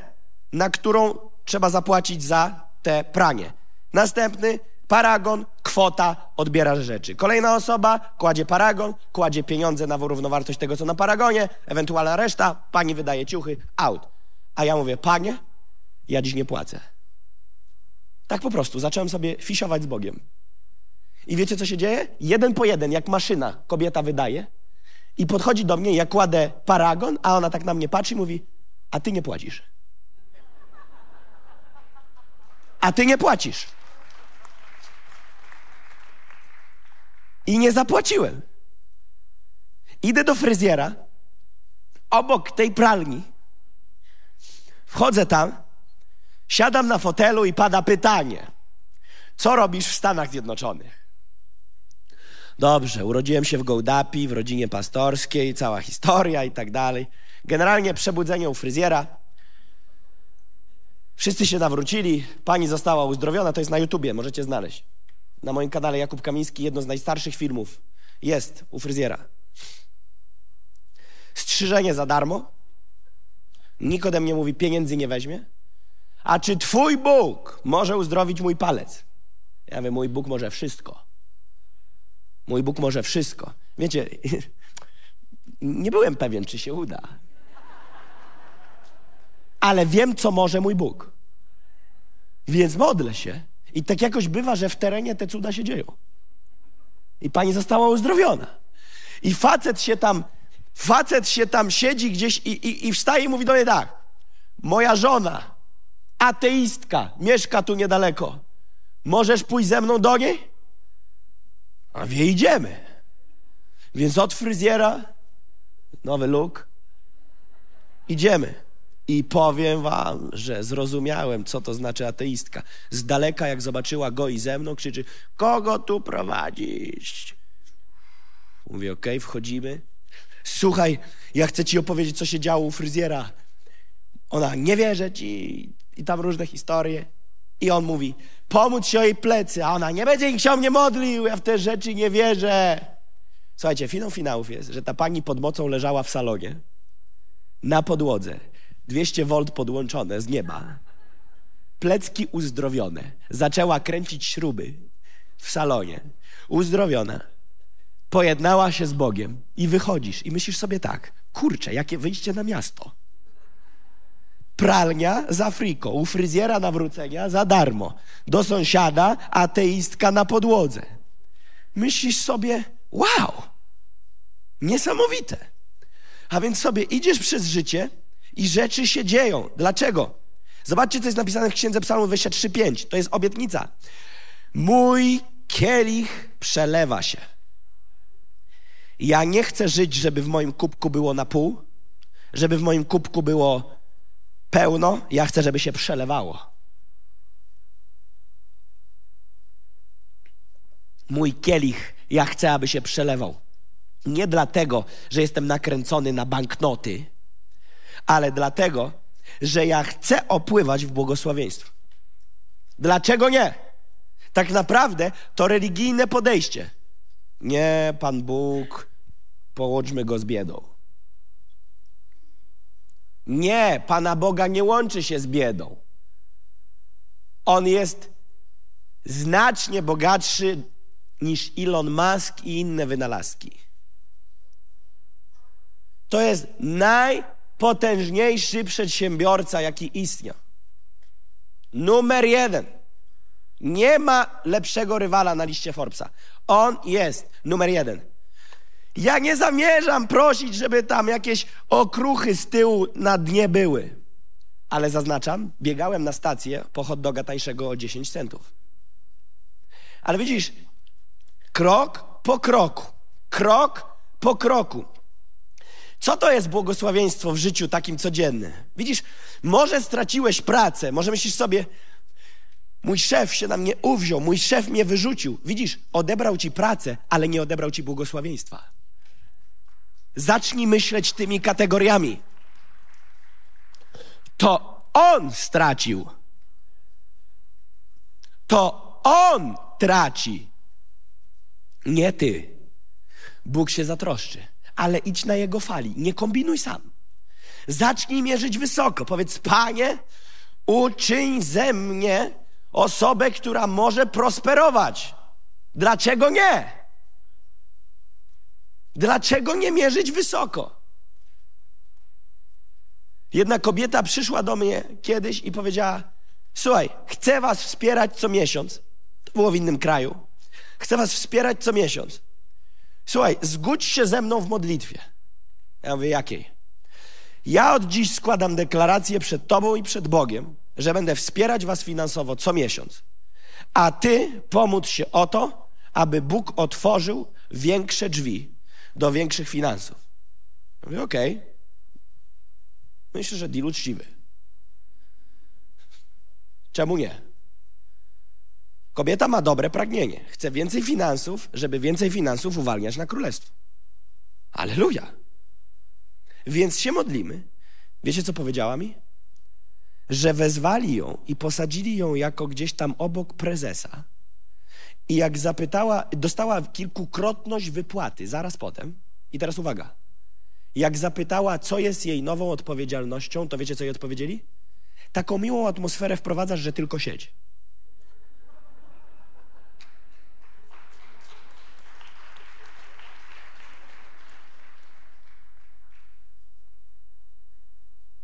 na którą trzeba zapłacić za te pranie. Następny paragon, kwota, odbierasz rzeczy. Kolejna osoba kładzie paragon, kładzie pieniądze na równowartość tego, co na paragonie, ewentualna reszta, pani wydaje ciuchy, out. A ja mówię, panie, ja dziś nie płacę. Tak po prostu, zacząłem sobie fisiować z Bogiem. I wiecie, co się dzieje? Jeden po jeden, jak maszyna, kobieta wydaje. I podchodzi do mnie, ja kładę paragon, a ona tak na mnie patrzy i mówi, a ty nie płacisz. A ty nie płacisz. I nie zapłaciłem. Idę do fryzjera, obok tej pralni. Wchodzę tam, siadam na fotelu i pada pytanie: Co robisz w Stanach Zjednoczonych? Dobrze, urodziłem się w Gołdapi, w rodzinie pastorskiej, cała historia i tak dalej. Generalnie przebudzenie u fryzjera. Wszyscy się nawrócili, pani została uzdrowiona, to jest na YouTubie, możecie znaleźć. Na moim kanale Jakub Kamiński, jedno z najstarszych filmów jest u fryzjera. Strzyżenie za darmo. Nikt ode mnie mówi, pieniędzy nie weźmie. A czy twój Bóg może uzdrowić mój palec? Ja mówię, mój Bóg może wszystko. Mój Bóg może wszystko. Wiecie, nie byłem pewien, czy się uda. Ale wiem, co może mój Bóg. Więc modlę się. I tak jakoś bywa, że w terenie te cuda się dzieją. I pani została uzdrowiona. I facet się tam, facet się tam siedzi gdzieś i, i, i wstaje i mówi do niej tak. Moja żona, ateistka, mieszka tu niedaleko. Możesz pójść ze mną do niej? A wie, idziemy. Więc od fryzjera, nowy look, idziemy. I powiem wam, że zrozumiałem, co to znaczy ateistka. Z daleka, jak zobaczyła go i ze mną, krzyczy, kogo tu prowadzisz? Mówię, okej, okay, wchodzimy. Słuchaj, ja chcę ci opowiedzieć, co się działo u fryzjera. Ona, nie wierzę ci. I tam różne historie. I on mówi, pomóc się o jej plecy, a ona, nie będzie się o mnie modlił, ja w te rzeczy nie wierzę. Słuchajcie, finał finałów jest, że ta pani pod mocą leżała w salonie, na podłodze, 200 V podłączone z nieba, plecki uzdrowione, zaczęła kręcić śruby w salonie, uzdrowiona, pojednała się z Bogiem. I wychodzisz. I myślisz sobie tak, kurczę, jakie wyjście na miasto. Pralnia za friko, u fryzjera nawrócenia za darmo, do sąsiada ateistka na podłodze. Myślisz sobie, wow, niesamowite. A więc sobie idziesz przez życie i rzeczy się dzieją. Dlaczego? Zobaczcie, co jest napisane w Księdze Psalmu 23:5. To jest obietnica. Mój kielich przelewa się. Ja nie chcę żyć, żeby w moim kubku było na pół, żeby w moim kubku było pełno, ja chcę, żeby się przelewało. Mój kielich, ja chcę, aby się przelewał. Nie dlatego, że jestem nakręcony na banknoty, ale dlatego, że ja chcę opływać w błogosławieństwo. Dlaczego nie? Tak naprawdę to religijne podejście. Nie, Pan Bóg, połączmy go z biedą. Nie, Pana Boga nie łączy się z biedą. On jest znacznie bogatszy niż Elon Musk i inne wynalazki. To jest najpotężniejszy przedsiębiorca, jaki istniał. Numer jeden. Nie ma lepszego rywala na liście Forbesa. On jest numer jeden. Ja nie zamierzam prosić, żeby tam jakieś okruchy z tyłu na dnie były. Ale zaznaczam, biegałem na stację po hot doga tańszego o 10 centów. Ale widzisz, krok po kroku, krok po kroku. Co to jest błogosławieństwo w życiu takim codziennym? Widzisz, może straciłeś pracę, może myślisz sobie, mój szef się na mnie uwziął, mój szef mnie wyrzucił. Widzisz, odebrał ci pracę, ale nie odebrał ci błogosławieństwa. Zacznij myśleć tymi kategoriami. To on stracił. To on traci. Nie ty. Bóg się zatroszczy, ale idź na jego fali. Nie kombinuj sam. Zacznij mierzyć wysoko. Powiedz, panie, uczyń ze mnie osobę, która może prosperować. Dlaczego nie? Dlaczego nie mierzyć wysoko? Jedna kobieta przyszła do mnie kiedyś i powiedziała: Słuchaj, chcę was wspierać co miesiąc. To było w innym kraju. Chcę was wspierać co miesiąc. Słuchaj, zgódź się ze mną w modlitwie. Ja mówię, jakiej? Ja od dziś składam deklarację przed Tobą i przed Bogiem, że będę wspierać Was finansowo co miesiąc. A Ty pomóc się o to, aby Bóg otworzył większe drzwi do większych finansów. Ja mówię, okej. Okay. Myślę, że deal uczciwy. Czemu nie? Kobieta ma dobre pragnienie. Chce więcej finansów, żeby więcej finansów uwalniać na królestwo. Aleluja. Więc się modlimy. Wiecie, co powiedziała mi? Że wezwali ją i posadzili ją jako gdzieś tam obok prezesa. I jak zapytała, dostała kilkukrotność wypłaty zaraz potem. I teraz uwaga. Jak zapytała, co jest jej nową odpowiedzialnością, to wiecie, co jej odpowiedzieli? Taką miłą atmosferę wprowadzasz, że tylko siedź.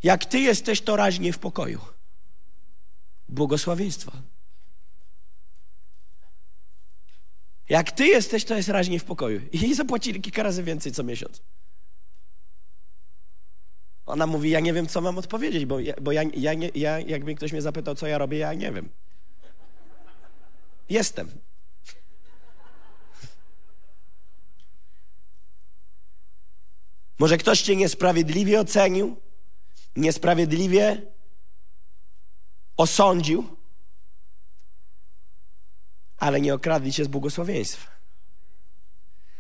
Jak Ty jesteś, to raźnie w pokoju. Błogosławieństwo. Jak Ty jesteś, to jest raźnie w pokoju. I zapłacili kilka razy więcej co miesiąc. Ona mówi, ja nie wiem, co mam odpowiedzieć, bo, ja, bo ja, ja, nie, ja, jakby ktoś mnie zapytał, co ja robię, ja nie wiem. Jestem. Może ktoś cię niesprawiedliwie ocenił, niesprawiedliwie osądził, ale nie okradli cię z błogosławieństwa.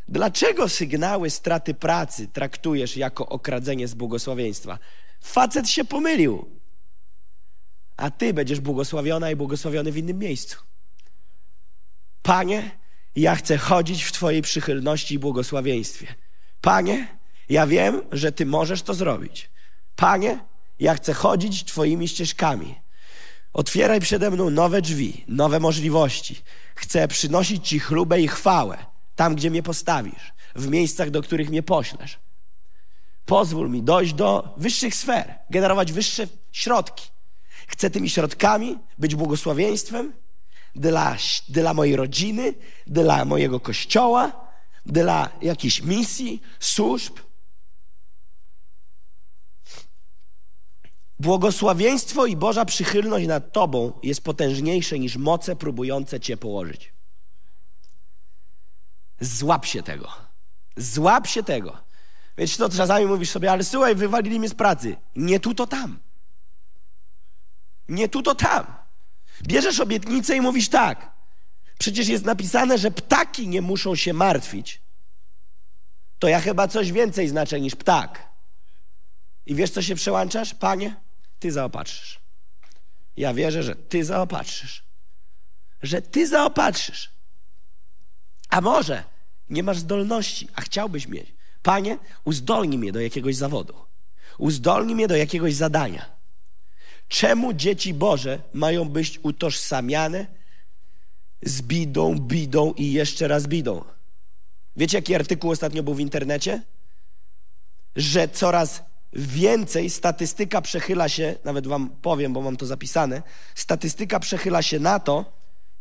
Dlaczego sygnały straty pracy traktujesz jako okradzenie z błogosławieństwa? Facet się pomylił, a ty będziesz błogosławiona i błogosławiony w innym miejscu. Panie, ja chcę chodzić w Twojej przychylności i błogosławieństwie. Panie, ja wiem, że Ty możesz to zrobić. Panie, ja chcę chodzić Twoimi ścieżkami. Otwieraj przede mną nowe drzwi, nowe możliwości. Chcę przynosić Ci chlubę i chwałę tam, gdzie mnie postawisz, w miejscach, do których mnie poślesz. Pozwól mi dojść do wyższych sfer, generować wyższe środki. Chcę tymi środkami być błogosławieństwem dla, dla mojej rodziny, dla mojego kościoła, dla jakiejś misji, służb, Błogosławieństwo i Boża przychylność nad Tobą jest potężniejsze niż moce próbujące Cię położyć. Złap się tego. Złap się tego. Wiesz, to czasami mówisz sobie, ale słuchaj, wywalili mnie z pracy. Nie tu, to tam. Nie tu, to tam. Bierzesz obietnicę i mówisz tak. Przecież jest napisane, że ptaki nie muszą się martwić. To ja chyba coś więcej znaczę niż ptak. I wiesz, co się przełączasz? Panie, ty zaopatrzysz. Ja wierzę, że ty zaopatrzysz. Że ty zaopatrzysz. A może nie masz zdolności, a chciałbyś mieć. Panie, uzdolnij mnie do jakiegoś zawodu. Uzdolnij mnie do jakiegoś zadania. Czemu dzieci Boże mają być utożsamiane z bidą, bidą i jeszcze raz bidą? Wiecie, jaki artykuł ostatnio był w internecie? Że coraz więcej statystyka przechyla się, nawet wam powiem, bo mam to zapisane, statystyka przechyla się na to,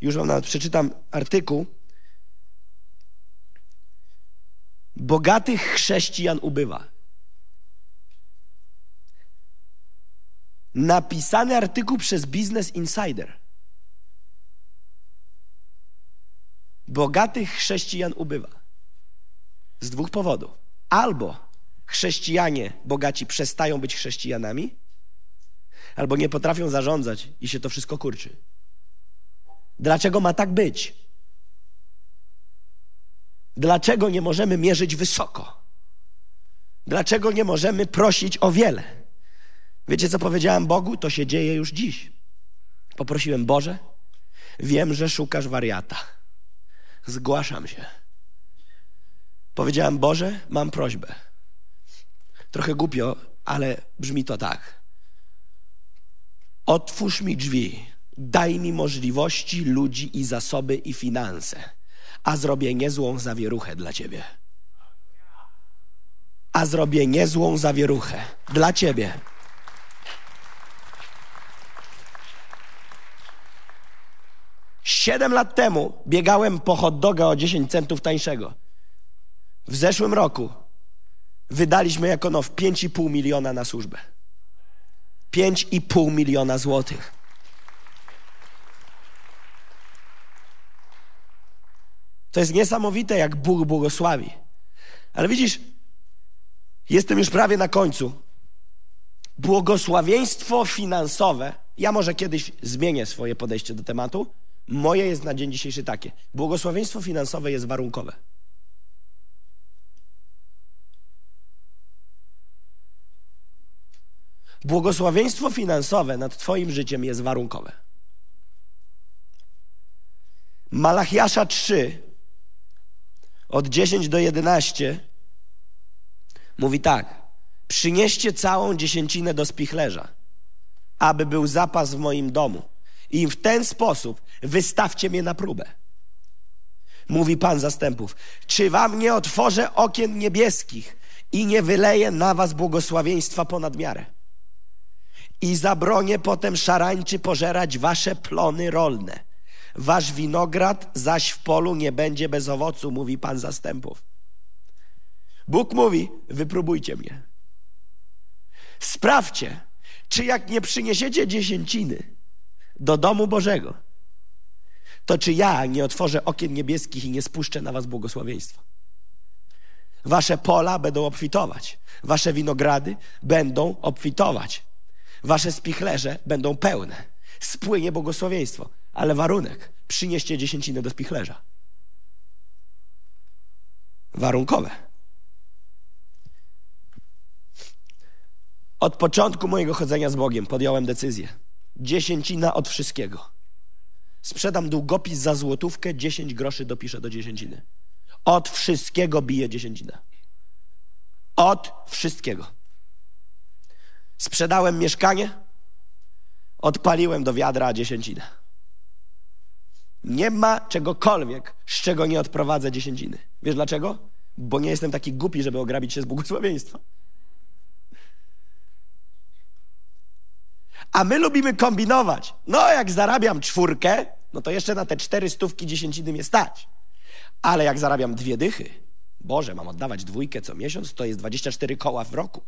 już wam nawet przeczytam artykuł, bogatych chrześcijan ubywa. Napisany artykuł przez Business Insider. Bogatych chrześcijan ubywa. Z dwóch powodów. Albo chrześcijanie bogaci przestają być chrześcijanami, albo nie potrafią zarządzać i się to wszystko kurczy. Dlaczego ma tak być? Dlaczego nie możemy mierzyć wysoko? Dlaczego nie możemy prosić o wiele? Wiecie, co powiedziałem Bogu? To się dzieje już dziś. Poprosiłem Boże, wiem, że szukasz wariata. Zgłaszam się. Powiedziałem Boże, mam prośbę. Trochę głupio, ale brzmi to tak. Otwórz mi drzwi, daj mi możliwości, ludzi i zasoby i finanse, a zrobię niezłą zawieruchę dla Ciebie. A zrobię niezłą zawieruchę dla Ciebie. Siedem lat temu biegałem po hot doga o 10 centów tańszego. W zeszłym roku wydaliśmy jako now 5,5 miliona na służbę. 5,5 miliona złotych. To jest niesamowite, jak Bóg błogosławi. Ale widzisz, jestem już prawie na końcu. Błogosławieństwo finansowe, ja może kiedyś zmienię swoje podejście do tematu. Moje jest na dzień dzisiejszy takie. Błogosławieństwo finansowe jest warunkowe. Błogosławieństwo finansowe nad Twoim życiem jest warunkowe. Malachiasza 3, od 10 do 11, mówi tak: Przynieście całą dziesięcinę do spichlerza, aby był zapas w moim domu. I w ten sposób wystawcie mnie na próbę. Mówi Pan zastępów: Czy wam nie otworzę okien niebieskich i nie wyleję na was błogosławieństwa ponad miarę? I zabronię potem szarańczy pożerać wasze plony rolne. Wasz winograd zaś w polu nie będzie bez owocu, mówi Pan zastępów. Bóg mówi, wypróbujcie mnie. Sprawdźcie, czy jak nie przyniesiecie dziesięciny do domu Bożego, to czy ja nie otworzę okien niebieskich i nie spuszczę na was błogosławieństwa. Wasze pola będą obfitować, wasze winogrady będą obfitować wasze spichlerze będą pełne. Spłynie błogosławieństwo. Ale warunek, przynieście dziesięcinę do spichlerza. Warunkowe. Od początku mojego chodzenia z Bogiem podjąłem decyzję. Dziesięcina od wszystkiego. Sprzedam długopis za złotówkę, dziesięć groszy dopiszę do dziesięciny. Od wszystkiego bije dziesięcinę. Od wszystkiego. Sprzedałem mieszkanie, odpaliłem do wiadra dziesięcinę. Nie ma czegokolwiek, z czego nie odprowadzę dziesięciny. Wiesz dlaczego? Bo nie jestem taki głupi, żeby ograbić się z błogosławieństwa. A my lubimy kombinować. No, jak zarabiam czwórkę, no to jeszcze na te cztery stówki dziesięciny mnie stać. Ale jak zarabiam dwie dychy, Boże, mam oddawać dwójkę co miesiąc, to jest 24 koła w roku.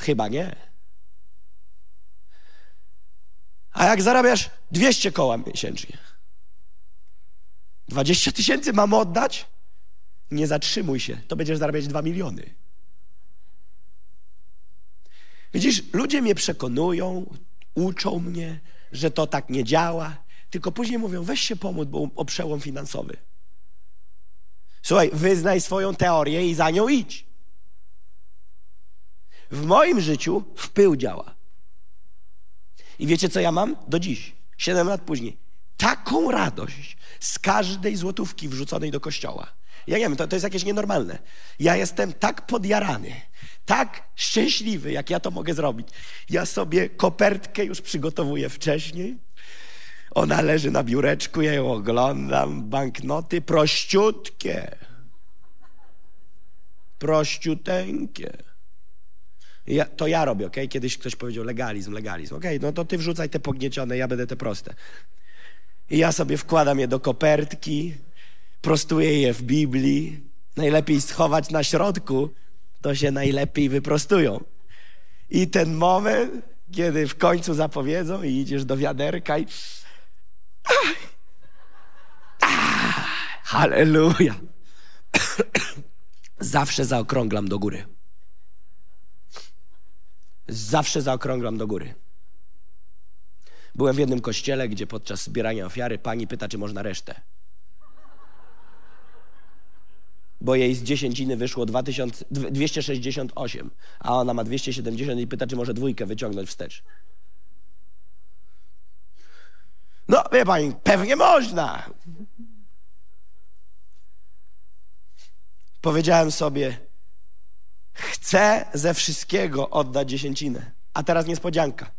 Chyba nie. A jak zarabiasz 200 koła miesięcznie? 20 tysięcy mam oddać? Nie zatrzymuj się, to będziesz zarabiać 2 miliony. Widzisz, ludzie mnie przekonują, uczą mnie, że to tak nie działa, tylko później mówią, weź się pomóc, bo o przełom finansowy. Słuchaj, wyznaj swoją teorię i za nią idź. W moim życiu wpył działa. I wiecie, co ja mam? Do dziś, siedem lat później. Taką radość z każdej złotówki wrzuconej do kościoła. Ja nie wiem, to, to jest jakieś nienormalne. Ja jestem tak podjarany, tak szczęśliwy, jak ja to mogę zrobić. Ja sobie kopertkę już przygotowuję wcześniej. Ona leży na biureczku, ja ją oglądam. Banknoty prościutkie. Prościuteńkie. Ja, to ja robię, ok? Kiedyś ktoś powiedział legalizm, legalizm. Ok, no to ty wrzucaj te pogniecione, ja będę te proste. I ja sobie wkładam je do kopertki, prostuję je w Biblii. Najlepiej schować na środku, to się najlepiej wyprostują. I ten moment, kiedy w końcu zapowiedzą i idziesz do wiaderka i... Halleluja! Zawsze zaokrąglam do góry zawsze zaokrąglam do góry. Byłem w jednym kościele, gdzie podczas zbierania ofiary pani pyta, czy można resztę. Bo jej z dziesięciny wyszło 2000, 268, a ona ma 270 i pyta, czy może dwójkę wyciągnąć wstecz. No, wie pani, pewnie można. Powiedziałem sobie, Chcę ze wszystkiego oddać dziesięcinę. A teraz niespodzianka.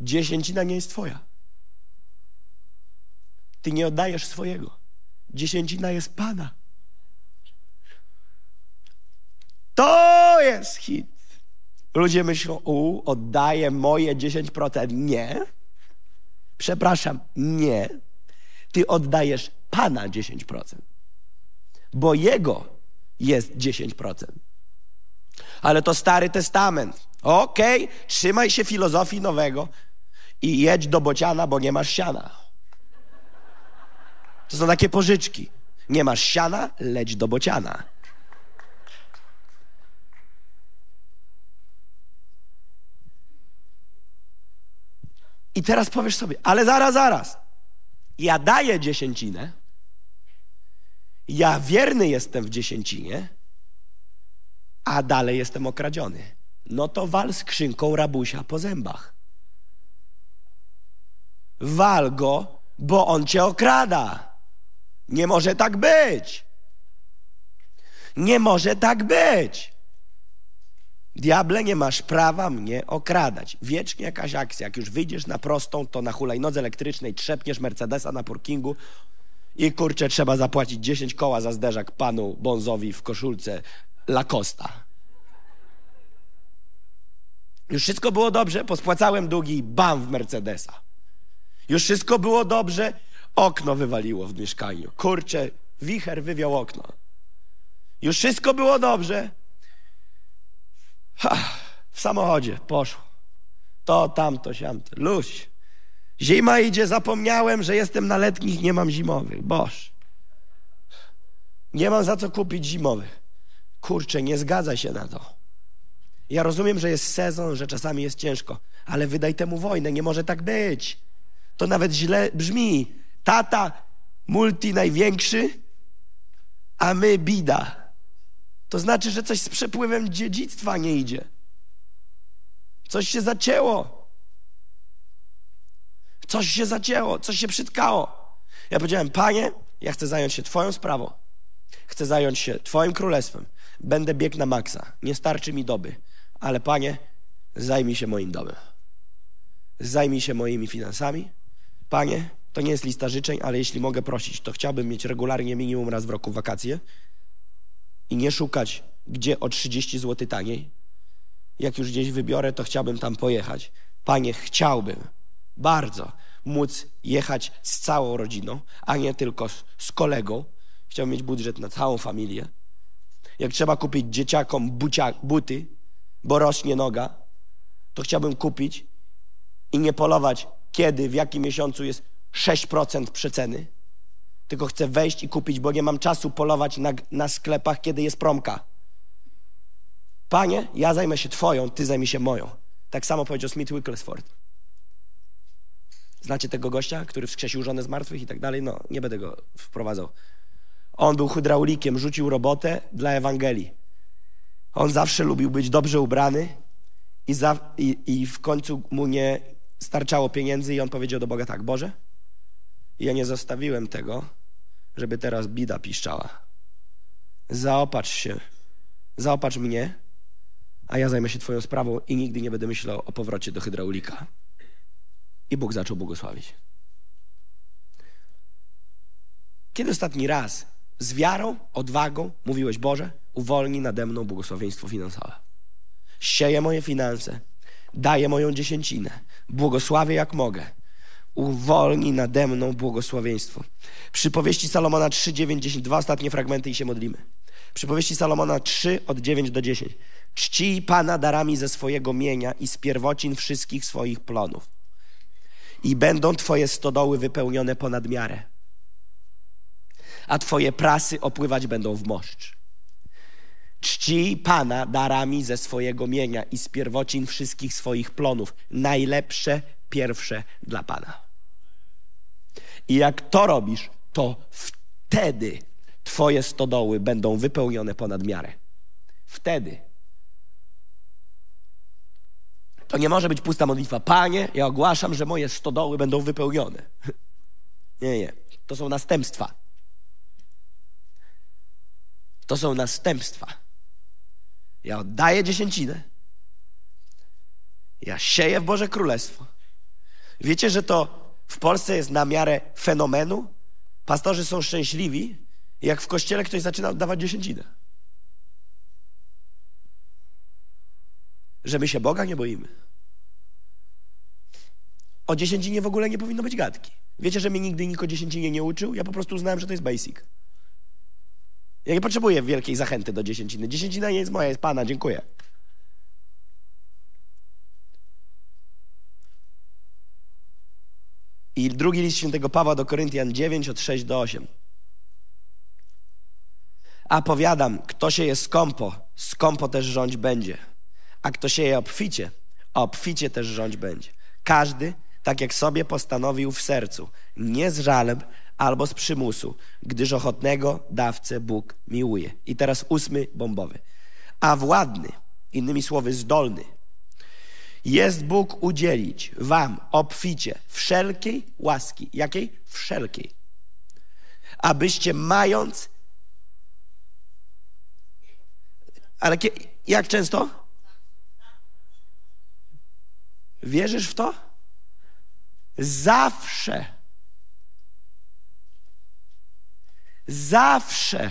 Dziesięcina nie jest twoja. Ty nie oddajesz swojego. Dziesięcina jest Pana. To jest hit. Ludzie myślą, u, oddaję moje 10%. Nie. Przepraszam, nie. Ty oddajesz Pana 10%, bo Jego jest 10%. Ale to Stary Testament. Okej, okay, trzymaj się filozofii nowego i jedź do bociana, bo nie masz siana. To są takie pożyczki. Nie masz siana, leć do bociana. I teraz powiesz sobie, ale zaraz, zaraz. Ja daję dziesięcinę, ja wierny jestem w dziesięcinie, a dalej jestem okradziony. No to wal skrzynką rabusia po zębach. Wal go, bo on cię okrada. Nie może tak być. Nie może tak być. Diable, nie masz prawa mnie okradać. Wiecznie jakaś akcja. Jak już wyjdziesz na prostą, to na hulajnodze elektrycznej trzepniesz Mercedesa na parkingu i kurczę, trzeba zapłacić 10 koła za zderzak panu Bonzowi w koszulce Lacosta. Już wszystko było dobrze, pospłacałem długi bam w Mercedesa. Już wszystko było dobrze, okno wywaliło w mieszkaniu. Kurczę, wicher wywiał okno. Już wszystko było dobrze, Ha, w samochodzie poszło. To, tamto, siamto. Luź. Zima idzie, zapomniałem, że jestem na letnich, nie mam zimowych. Boż. Nie mam za co kupić zimowych. Kurczę, nie zgadza się na to. Ja rozumiem, że jest sezon, że czasami jest ciężko, ale wydaj temu wojnę, nie może tak być. To nawet źle brzmi. Tata multi największy, a my bida. To znaczy, że coś z przepływem dziedzictwa nie idzie. Coś się zacięło. Coś się zacięło, coś się przytkało. Ja powiedziałem, panie, ja chcę zająć się twoją sprawą. Chcę zająć się twoim królestwem. Będę biegł na maksa. Nie starczy mi doby. Ale panie, zajmij się moim domem. Zajmij się moimi finansami. Panie, to nie jest lista życzeń, ale jeśli mogę prosić, to chciałbym mieć regularnie minimum raz w roku wakacje i nie szukać, gdzie o 30 zł taniej. Jak już gdzieś wybiorę, to chciałbym tam pojechać. Panie, chciałbym bardzo móc jechać z całą rodziną, a nie tylko z, kolegą. Chciałbym mieć budżet na całą familię. Jak trzeba kupić dzieciakom bucia, buty, bo rośnie noga, to chciałbym kupić i nie polować, kiedy, w jakim miesiącu jest 6% przeceny tylko chcę wejść i kupić, bo nie mam czasu polować na, na sklepach, kiedy jest promka. Panie, ja zajmę się Twoją, Ty zajmij się moją. Tak samo powiedział Smith Wigglesworth. Znacie tego gościa, który wskrzesił żonę z martwych i tak dalej? No, nie będę go wprowadzał. On był hydraulikiem, rzucił robotę dla Ewangelii. On zawsze lubił być dobrze ubrany i, za, i, i w końcu mu nie starczało pieniędzy i on powiedział do Boga tak, Boże, ja nie zostawiłem tego, żeby teraz bida piszczała. Zaopatrz się, zaopatrz mnie, a ja zajmę się Twoją sprawą i nigdy nie będę myślał o powrocie do hydraulika. I Bóg zaczął błogosławić. Kiedy ostatni raz z wiarą, odwagą mówiłeś, Boże, uwolnij nade mną błogosławieństwo finansowe. Sieję moje finanse, daję moją dziesięcinę, błogosławię jak mogę uwolni nade mną błogosławieństwo. Przypowieści Salomona 3, 9, 10, dwa ostatnie fragmenty i się modlimy. Przypowieści Salomona 3 od 9 do 10. Czcij Pana darami ze swojego mienia i z pierwocin wszystkich swoich plonów. I będą Twoje stodoły wypełnione ponad miarę. A Twoje prasy opływać będą w moszcz. Czcij Pana darami ze swojego mienia i z pierwocin wszystkich swoich plonów. Najlepsze pierwsze dla Pana. I jak to robisz, to wtedy Twoje stodoły będą wypełnione ponad miarę. Wtedy. To nie może być pusta modlitwa. Panie, ja ogłaszam, że moje stodoły będą wypełnione. Nie, nie. To są następstwa. To są następstwa. Ja oddaję dziesięcinę. Ja sieję w Boże Królestwo. Wiecie, że to w Polsce jest na miarę fenomenu? Pastorzy są szczęśliwi, jak w kościele ktoś zaczyna oddawać dziesięcinę. Że my się Boga nie boimy. O dziesięcinie w ogóle nie powinno być gadki. Wiecie, że mnie nigdy nikt o dziesięcinie nie uczył? Ja po prostu uznałem, że to jest basic. Ja nie potrzebuję wielkiej zachęty do dziesięciny. Dziesięcina nie jest moja, jest Pana, dziękuję. I drugi list świętego Pawła do Koryntian 9 od 6 do 8. A powiadam, kto się je skąpo, skąpo też rządź będzie. A kto się je obficie, obficie też rządź będzie. Każdy, tak jak sobie postanowił w sercu, nie z żalem albo z przymusu, gdyż ochotnego dawcę Bóg miłuje. I teraz ósmy bombowy. A władny, innymi słowy zdolny, jest Bóg udzielić wam obficie wszelkiej łaski. Jakiej? Wszelkiej. Abyście mając. Ale jak często? Wierzysz w to? Zawsze. Zawsze.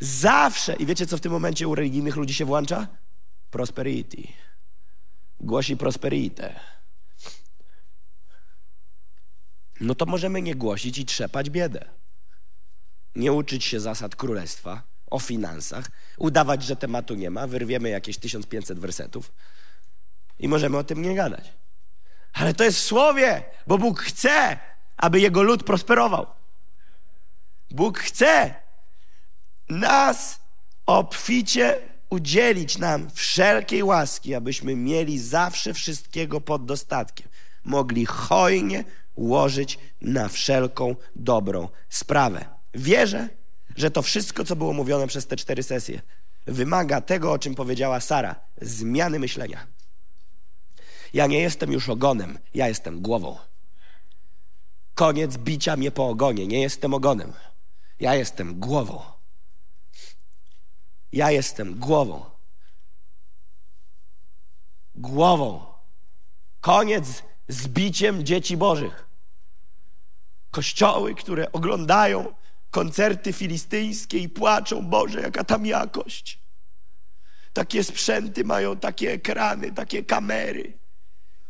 Zawsze. I wiecie, co w tym momencie u religijnych ludzi się włącza? prosperity. Głosi prosperitę. No to możemy nie głosić i trzepać biedę. Nie uczyć się zasad królestwa o finansach, udawać, że tematu nie ma, wyrwiemy jakieś 1500 wersetów i możemy o tym nie gadać. Ale to jest w słowie, bo Bóg chce, aby jego lud prosperował. Bóg chce nas obficie udzielić nam wszelkiej łaski, abyśmy mieli zawsze wszystkiego pod dostatkiem. Mogli hojnie łożyć na wszelką dobrą sprawę. Wierzę, że to wszystko, co było mówione przez te cztery sesje, wymaga tego, o czym powiedziała Sara zmiany myślenia. Ja nie jestem już ogonem, ja jestem głową. Koniec bicia mnie po ogonie, nie jestem ogonem. Ja jestem głową. Ja jestem głową. Głową. Koniec z biciem dzieci Bożych. Kościoły, które oglądają koncerty filistyńskie i płaczą, Boże, jaka tam jakość. Takie sprzęty mają, takie ekrany, takie kamery.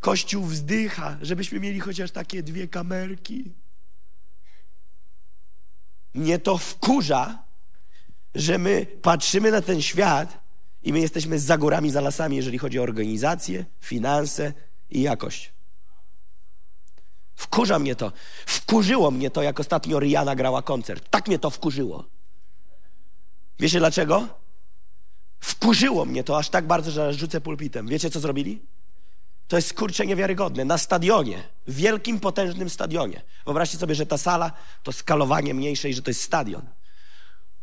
Kościół wzdycha, żebyśmy mieli chociaż takie dwie kamerki. Mnie to wkurza, że my patrzymy na ten świat i my jesteśmy za górami, za lasami, jeżeli chodzi o organizację, finanse i jakość. Wkurza mnie to. Wkurzyło mnie to, jak ostatnio Rihanna grała koncert. Tak mnie to wkurzyło. Wiecie dlaczego? Wkurzyło mnie to aż tak bardzo, że rzucę pulpitem. Wiecie, co zrobili? To jest kurczę niewiarygodne. Na stadionie, wielkim, potężnym stadionie. Wyobraźcie sobie, że ta sala to skalowanie mniejsze i że to jest stadion.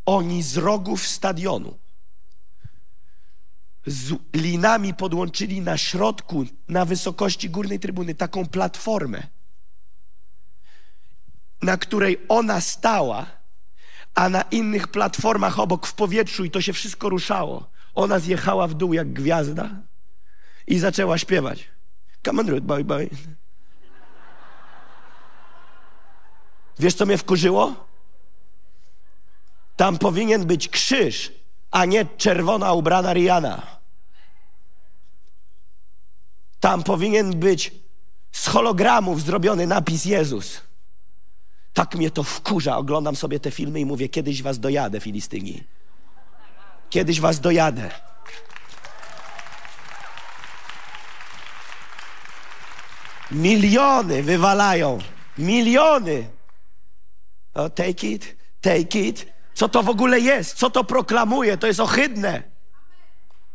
Oni z rogów stadionu z linami podłączyli na środku, na wysokości górnej trybuny, taką platformę, na której ona stała, a na innych platformach obok w powietrzu i to się wszystko ruszało. Ona zjechała w dół jak gwiazda i zaczęła śpiewać. Come on, Ruth, boy, boy. Wiesz, co mnie wkurzyło? Tam powinien być krzyż, a nie czerwona ubrana Rihanna. Tam powinien być z hologramów zrobiony napis Jezus. Tak mnie to wkurza. Oglądam sobie te filmy i mówię, kiedyś was dojadę, Filistyni. Kiedyś was dojadę. Miliony wywalają. Miliony. Oh, take it, take it. Co to w ogóle jest? Co to proklamuje? To jest ohydne.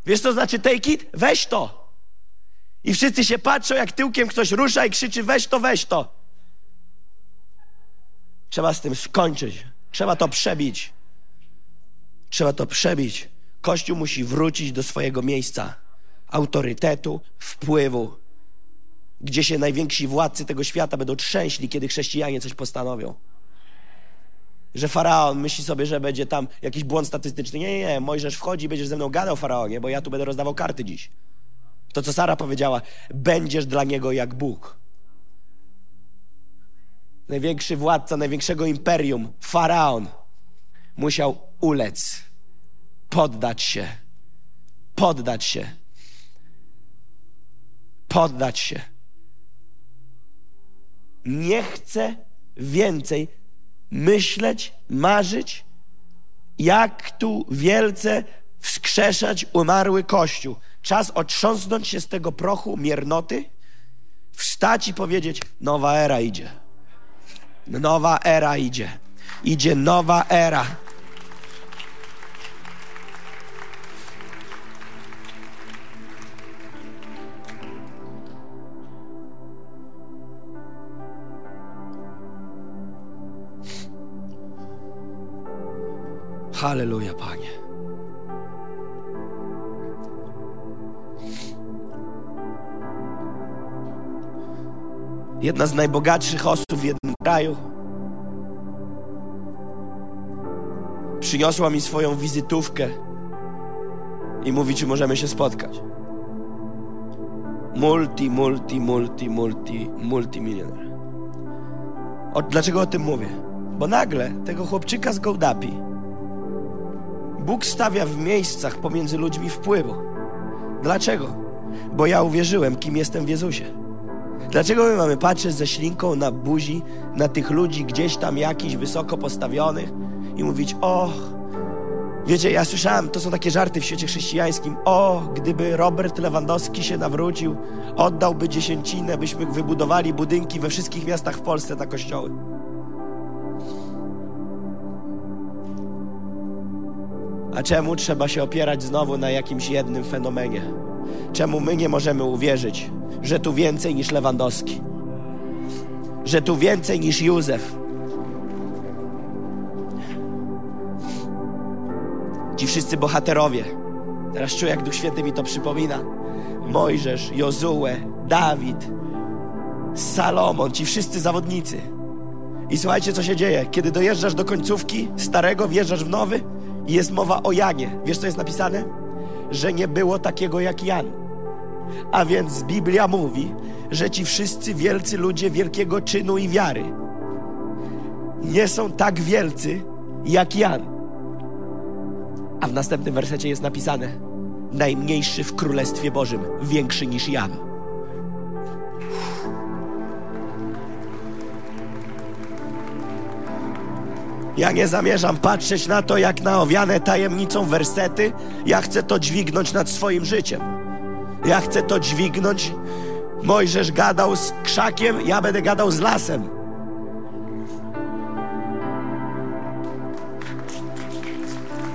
Wiesz, co znaczy take it? Weź to. I wszyscy się patrzą, jak tyłkiem ktoś rusza i krzyczy: weź to, weź to. Trzeba z tym skończyć. Trzeba to przebić. Trzeba to przebić. Kościół musi wrócić do swojego miejsca autorytetu, wpływu, gdzie się najwięksi władcy tego świata będą trzęśli, kiedy chrześcijanie coś postanowią że faraon myśli sobie, że będzie tam jakiś błąd statystyczny. Nie, nie, nie. Mojżesz wchodzi i będziesz ze mną gadał, faraonie, bo ja tu będę rozdawał karty dziś. To, co Sara powiedziała, będziesz dla niego jak Bóg. Największy władca największego imperium, faraon, musiał ulec, poddać się, poddać się. poddać się. Nie chcę więcej myśleć, marzyć, jak tu wielce wskrzeszać umarły Kościół. Czas otrząsnąć się z tego prochu miernoty, wstać i powiedzieć: Nowa era idzie. Nowa era idzie. Idzie nowa era. Halleluja, Panie. Jedna z najbogatszych osób w jednym kraju przyniosła mi swoją wizytówkę i mówi, czy możemy się spotkać. Multi, multi, multi, multi, multimilioner. O, dlaczego o tym mówię? Bo nagle tego chłopczyka z Gołdapi Bóg stawia w miejscach pomiędzy ludźmi wpływu. Dlaczego? Bo ja uwierzyłem, kim jestem w Jezusie. Dlaczego my mamy patrzeć ze ślinką na buzi, na tych ludzi gdzieś tam jakichś wysoko postawionych i mówić, o, wiecie, ja słyszałem, to są takie żarty w świecie chrześcijańskim, o, gdyby Robert Lewandowski się nawrócił, oddałby dziesięcinę, byśmy wybudowali budynki we wszystkich miastach w Polsce na kościoły. A czemu trzeba się opierać znowu na jakimś jednym fenomenie? Czemu my nie możemy uwierzyć, że tu więcej niż Lewandowski? Że tu więcej niż Józef? Ci wszyscy bohaterowie. Teraz czuję, jak Duch Święty mi to przypomina. Mojżesz, Jozue, Dawid, Salomon, ci wszyscy zawodnicy. I słuchajcie, co się dzieje. Kiedy dojeżdżasz do końcówki starego, wjeżdżasz w nowy, jest mowa o Janie. Wiesz, co jest napisane? Że nie było takiego jak Jan. A więc Biblia mówi, że ci wszyscy wielcy ludzie wielkiego czynu i wiary nie są tak wielcy jak Jan. A w następnym wersecie jest napisane: Najmniejszy w Królestwie Bożym, większy niż Jan. Ja nie zamierzam patrzeć na to, jak na owiane tajemnicą wersety. Ja chcę to dźwignąć nad swoim życiem. Ja chcę to dźwignąć. Mojżesz gadał z krzakiem, ja będę gadał z lasem.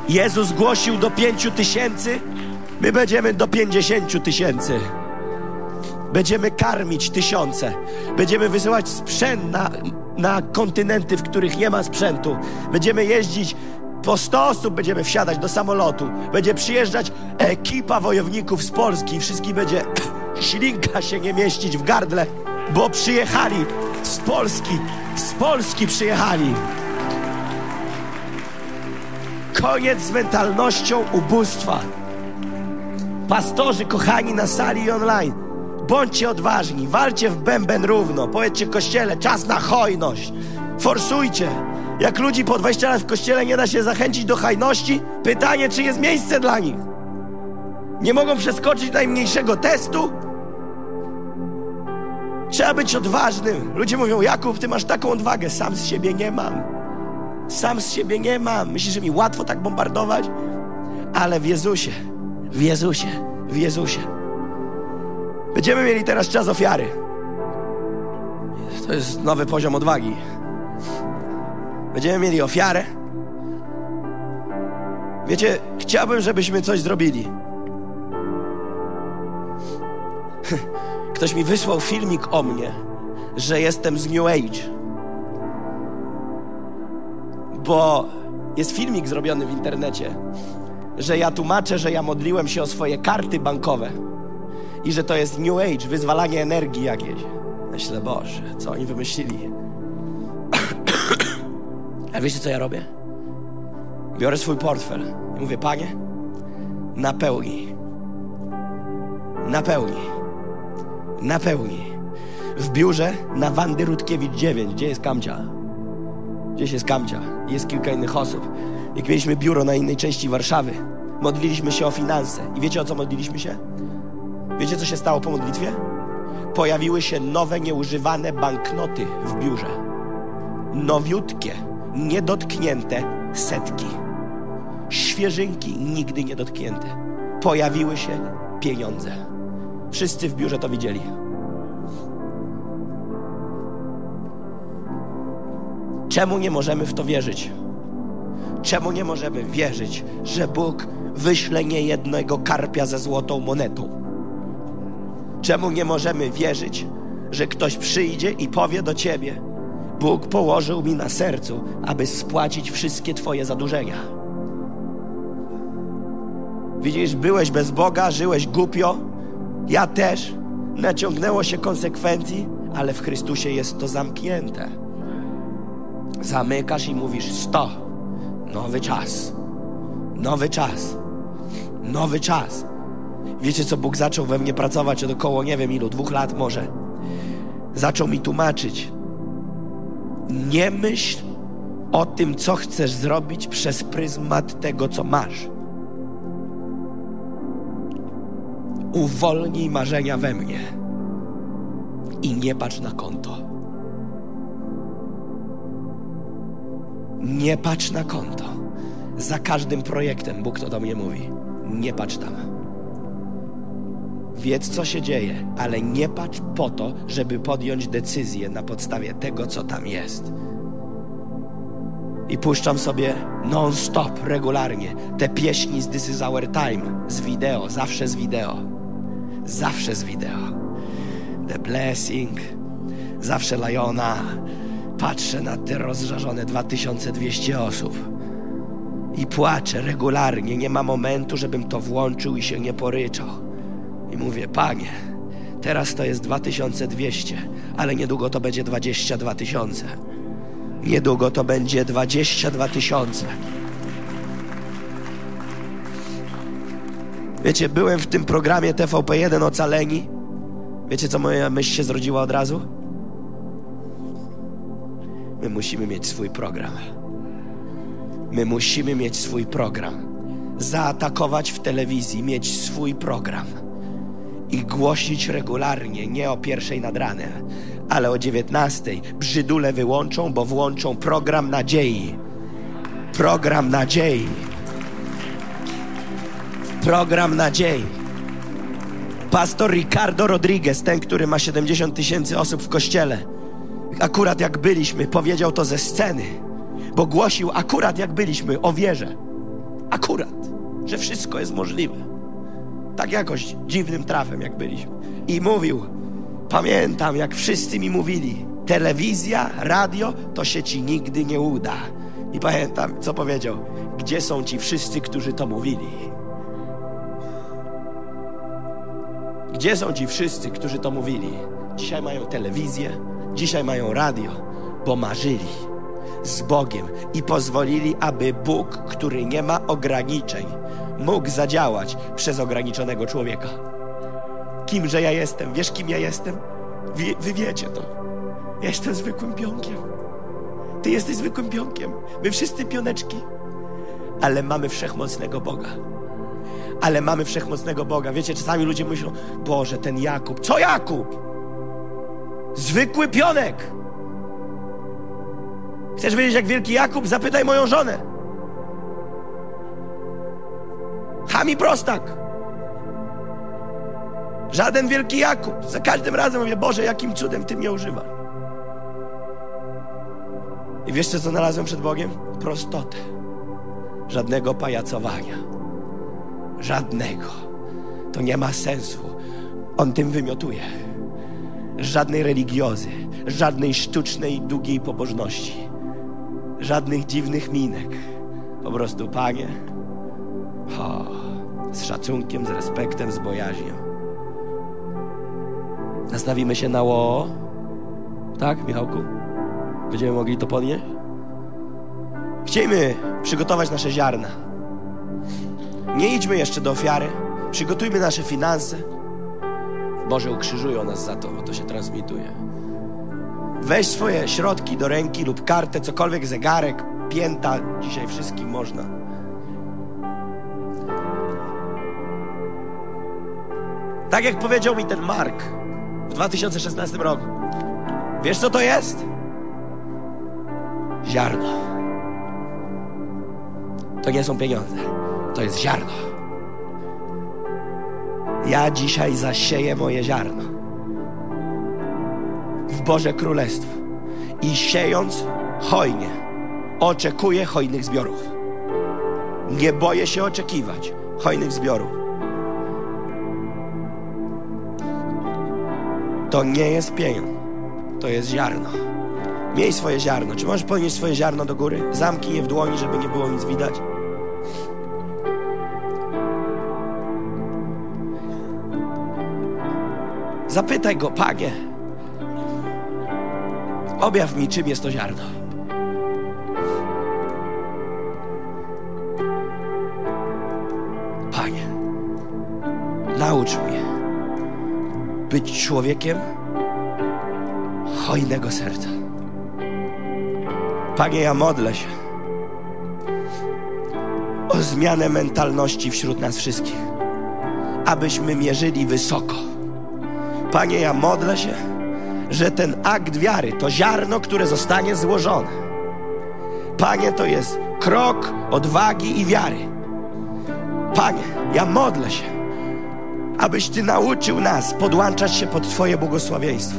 Jezus głosił do pięciu tysięcy, my będziemy do pięćdziesięciu tysięcy. Będziemy karmić tysiące. Będziemy wysyłać sprzęt na, na kontynenty, w których nie ma sprzętu. Będziemy jeździć po 100 osób będziemy wsiadać do samolotu. Będzie przyjeżdżać ekipa wojowników z Polski. Wszystkich będzie ślinka się nie mieścić w gardle, bo przyjechali z Polski. Z Polski przyjechali. Koniec z mentalnością ubóstwa. Pastorzy kochani na sali i online. Bądźcie odważni, walcie w bęben równo. Powiedzcie kościele, czas na hojność. Forsujcie. Jak ludzi po 20 lat w kościele nie da się zachęcić do hajności, pytanie, czy jest miejsce dla nich. Nie mogą przeskoczyć najmniejszego testu. Trzeba być odważnym. Ludzie mówią, Jakub, ty masz taką odwagę. Sam z siebie nie mam. Sam z siebie nie mam. Myślisz, że mi łatwo tak bombardować? Ale w Jezusie, w Jezusie, w Jezusie. Będziemy mieli teraz czas ofiary. To jest nowy poziom odwagi. Będziemy mieli ofiarę. Wiecie, chciałbym, żebyśmy coś zrobili. Ktoś mi wysłał filmik o mnie, że jestem z New Age. Bo jest filmik zrobiony w internecie, że ja tłumaczę, że ja modliłem się o swoje karty bankowe i że to jest New Age, wyzwalanie energii jakieś. Myślę, Boże, co oni wymyślili? A wiecie, co ja robię? Biorę swój portfel i mówię, Panie, napełnij, napełnij, napełnij. W biurze na Wandy Rutkiewicz 9, gdzie jest Kamcia? Gdzieś jest Kamcia, jest kilka innych osób. Jak mieliśmy biuro na innej części Warszawy, modliliśmy się o finanse. I wiecie, o co modliliśmy się? Wiecie, co się stało po modlitwie? pojawiły się nowe, nieużywane banknoty w biurze. Nowiutkie, niedotknięte setki. Świeżynki, nigdy niedotknięte. Pojawiły się pieniądze. Wszyscy w biurze to widzieli. Czemu nie możemy w to wierzyć? Czemu nie możemy wierzyć, że Bóg wyśle niejednego karpia ze złotą monetą? Czemu nie możemy wierzyć, że ktoś przyjdzie i powie do ciebie: Bóg położył mi na sercu, aby spłacić wszystkie Twoje zadłużenia? Widzisz, byłeś bez Boga, żyłeś głupio, ja też. Naciągnęło się konsekwencji, ale w Chrystusie jest to zamknięte. Zamykasz i mówisz: Sto, nowy czas, nowy czas, nowy czas. Wiecie, co Bóg zaczął we mnie pracować od około nie wiem ilu, dwóch lat może. Zaczął mi tłumaczyć. Nie myśl o tym, co chcesz zrobić przez pryzmat tego, co masz. Uwolnij marzenia we mnie i nie patrz na konto. Nie patrz na konto. Za każdym projektem Bóg to do mnie mówi. Nie patrz tam. Wiedz, co się dzieje, ale nie patrz po to, żeby podjąć decyzję na podstawie tego, co tam jest. I puszczam sobie non-stop, regularnie te pieśni z This is Our Time, z wideo, zawsze z wideo. Zawsze z wideo. The Blessing, zawsze Liona. Patrzę na te rozżarzone 2200 osób i płaczę regularnie. Nie ma momentu, żebym to włączył i się nie poryczał. I mówię, panie, teraz to jest 2200, ale niedługo to będzie 22 tysiące. Niedługo to będzie 22 tysiące. Wiecie, byłem w tym programie TVP1 Ocaleni. Wiecie, co moja myśl się zrodziła od razu? My musimy mieć swój program. My musimy mieć swój program. Zaatakować w telewizji, mieć swój program i głosić regularnie, nie o pierwszej nad ranem, ale o dziewiętnastej. Brzydule wyłączą, bo włączą program nadziei. Program nadziei. Program nadziei. Pastor Ricardo Rodriguez, ten, który ma 70 tysięcy osób w kościele, akurat jak byliśmy, powiedział to ze sceny, bo głosił akurat jak byliśmy o wierze. Akurat, że wszystko jest możliwe. Tak jakoś dziwnym trafem, jak byliśmy. I mówił, pamiętam, jak wszyscy mi mówili, telewizja, radio, to się ci nigdy nie uda. I pamiętam, co powiedział, gdzie są ci wszyscy, którzy to mówili? Gdzie są ci wszyscy, którzy to mówili? Dzisiaj mają telewizję, dzisiaj mają radio, bo marzyli z Bogiem i pozwolili, aby Bóg, który nie ma ograniczeń, mógł zadziałać przez ograniczonego człowieka. Kimże ja jestem? Wiesz, kim ja jestem? Wy, wiecie to. Ja jestem zwykłym pionkiem. Ty jesteś zwykłym pionkiem. My wszyscy pioneczki. Ale mamy wszechmocnego Boga. Ale mamy wszechmocnego Boga. Wiecie, czasami ludzie myślą, Boże, ten Jakub. Co Jakub? Zwykły pionek. Chcesz wiedzieć, jak wielki Jakub? Zapytaj moją żonę. Chami prostak. Żaden wielki Jakub. Za każdym razem mówię, Boże, jakim cudem Ty mnie używasz. I wiesz, co znalazłem przed Bogiem? Prostotę. Żadnego pajacowania. Żadnego. To nie ma sensu. On tym wymiotuje. Żadnej religiozy, żadnej sztucznej, długiej pobożności, żadnych dziwnych minek. Po prostu, Panie, o, z szacunkiem, z respektem, z bojaźnią. Nastawimy się na ło. Tak, Michałku? Będziemy mogli to podnieść? Chciejmy przygotować nasze ziarna. Nie idźmy jeszcze do ofiary. Przygotujmy nasze finanse. Boże, ukrzyżują nas za to, bo to się transmituje. Weź swoje środki do ręki lub kartę, cokolwiek, zegarek, pięta. Dzisiaj wszystkim można. Tak jak powiedział mi ten Mark, w 2016 roku. Wiesz co to jest? Ziarno. To nie są pieniądze, to jest ziarno. Ja dzisiaj zasieję moje ziarno w Boże Królestwo i siejąc hojnie, oczekuję hojnych zbiorów. Nie boję się oczekiwać hojnych zbiorów. To nie jest pieniądz, to jest ziarno. Miej swoje ziarno. Czy możesz podnieść swoje ziarno do góry? Zamknij je w dłoni, żeby nie było nic widać. Zapytaj go, panie, objaw mi, czym jest to ziarno. Panie, naucz mnie być człowiekiem hojnego serca. Panie, ja modlę się o zmianę mentalności wśród nas wszystkich, abyśmy mierzyli wysoko. Panie, ja modlę się, że ten akt wiary, to ziarno, które zostanie złożone, Panie, to jest krok odwagi i wiary. Panie, ja modlę się, abyś Ty nauczył nas podłączać się pod Twoje błogosławieństwo.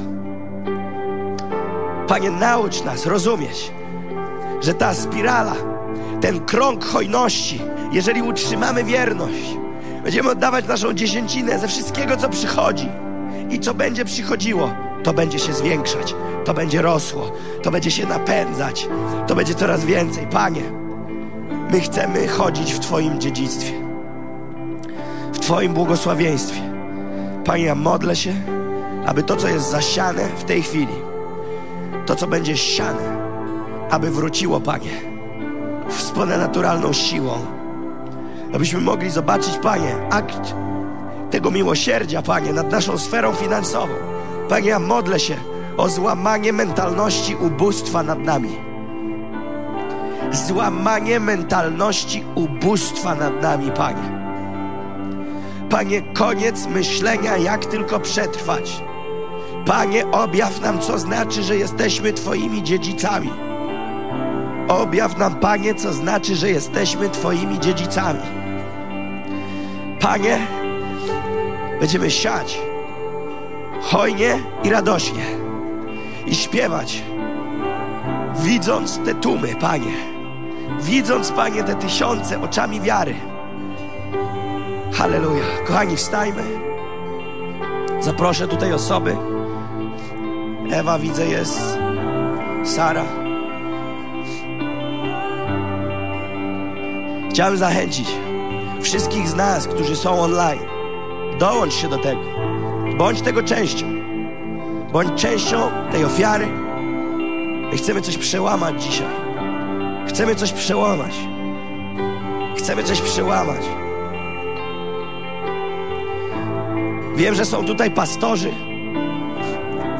Panie, naucz nas rozumieć, że ta spirala, ten krąg hojności, jeżeli utrzymamy wierność, będziemy oddawać naszą dziesięcinę ze wszystkiego, co przychodzi i co będzie przychodziło, to będzie się zwiększać, to będzie rosło, to będzie się napędzać, to będzie coraz więcej. Panie, my chcemy chodzić w Twoim dziedzictwie, Twoim błogosławieństwie. Panie, ja modlę się, aby to, co jest zasiane w tej chwili, to, co będzie siane, aby wróciło, Panie, z ponadnaturalną siłą. Abyśmy mogli zobaczyć, Panie, akt tego miłosierdzia, Panie, nad naszą sferą finansową. Panie, ja modlę się o złamanie mentalności ubóstwa nad nami. Złamanie mentalności ubóstwa nad nami, Panie. Panie, koniec myślenia, jak tylko przetrwać. Panie, objaw nam, co znaczy, że jesteśmy Twoimi dziedzicami. Objaw nam, Panie, co znaczy, że jesteśmy Twoimi dziedzicami. Panie, będziemy siać hojnie i radośnie i śpiewać, widząc te tłumy, Panie, widząc, Panie, te tysiące oczami wiary. Halleluja. Kochani, wstajmy. Zaproszę tutaj osoby. Ewa, widzę, jest. Sara. Chciałem zachęcić wszystkich z nas, którzy są online. Dołącz się do tego. Bądź tego częścią. Bądź częścią tej ofiary. My chcemy coś przełamać dzisiaj. Chcemy coś przełamać. Chcemy coś przełamać. Wiem, że są tutaj pastorzy.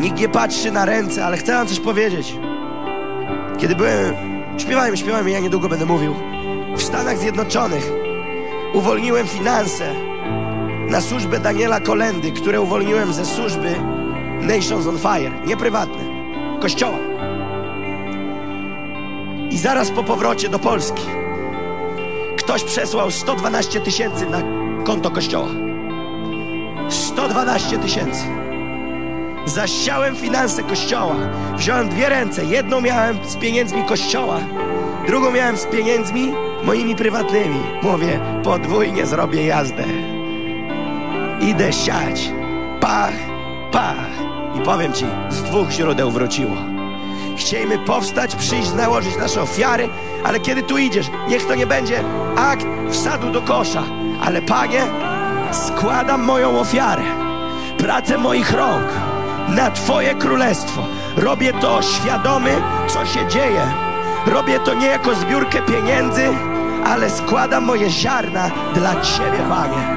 Nikt nie patrzy na ręce, ale chcę wam coś powiedzieć. Kiedy byłem, śpiewałem i ja niedługo będę mówił, w Stanach Zjednoczonych uwolniłem finanse na służbę Daniela Kolendy, które uwolniłem ze służby Nations on Fire, nie prywatne, kościoła. I zaraz po powrocie do Polski ktoś przesłał 112 tysięcy na konto kościoła. 112 tysięcy. Zasiałem finanse kościoła. Wziąłem dwie ręce. Jedną miałem z pieniędzmi kościoła, drugą miałem z pieniędzmi moimi prywatnymi. Mówię, podwójnie zrobię jazdę. Idę siać. Pach, pach. I powiem ci, z dwóch źródeł wróciło. Chcieliśmy powstać, przyjść, nałożyć nasze ofiary, ale kiedy tu idziesz, niech to nie będzie akt wsadu do kosza, ale Panie, składam moją ofiarę, pracę moich rąk na Twoje królestwo. Robię to świadomy, co się dzieje. Robię to nie jako zbiórkę pieniędzy, ale składam moje ziarna dla Ciebie, Panie.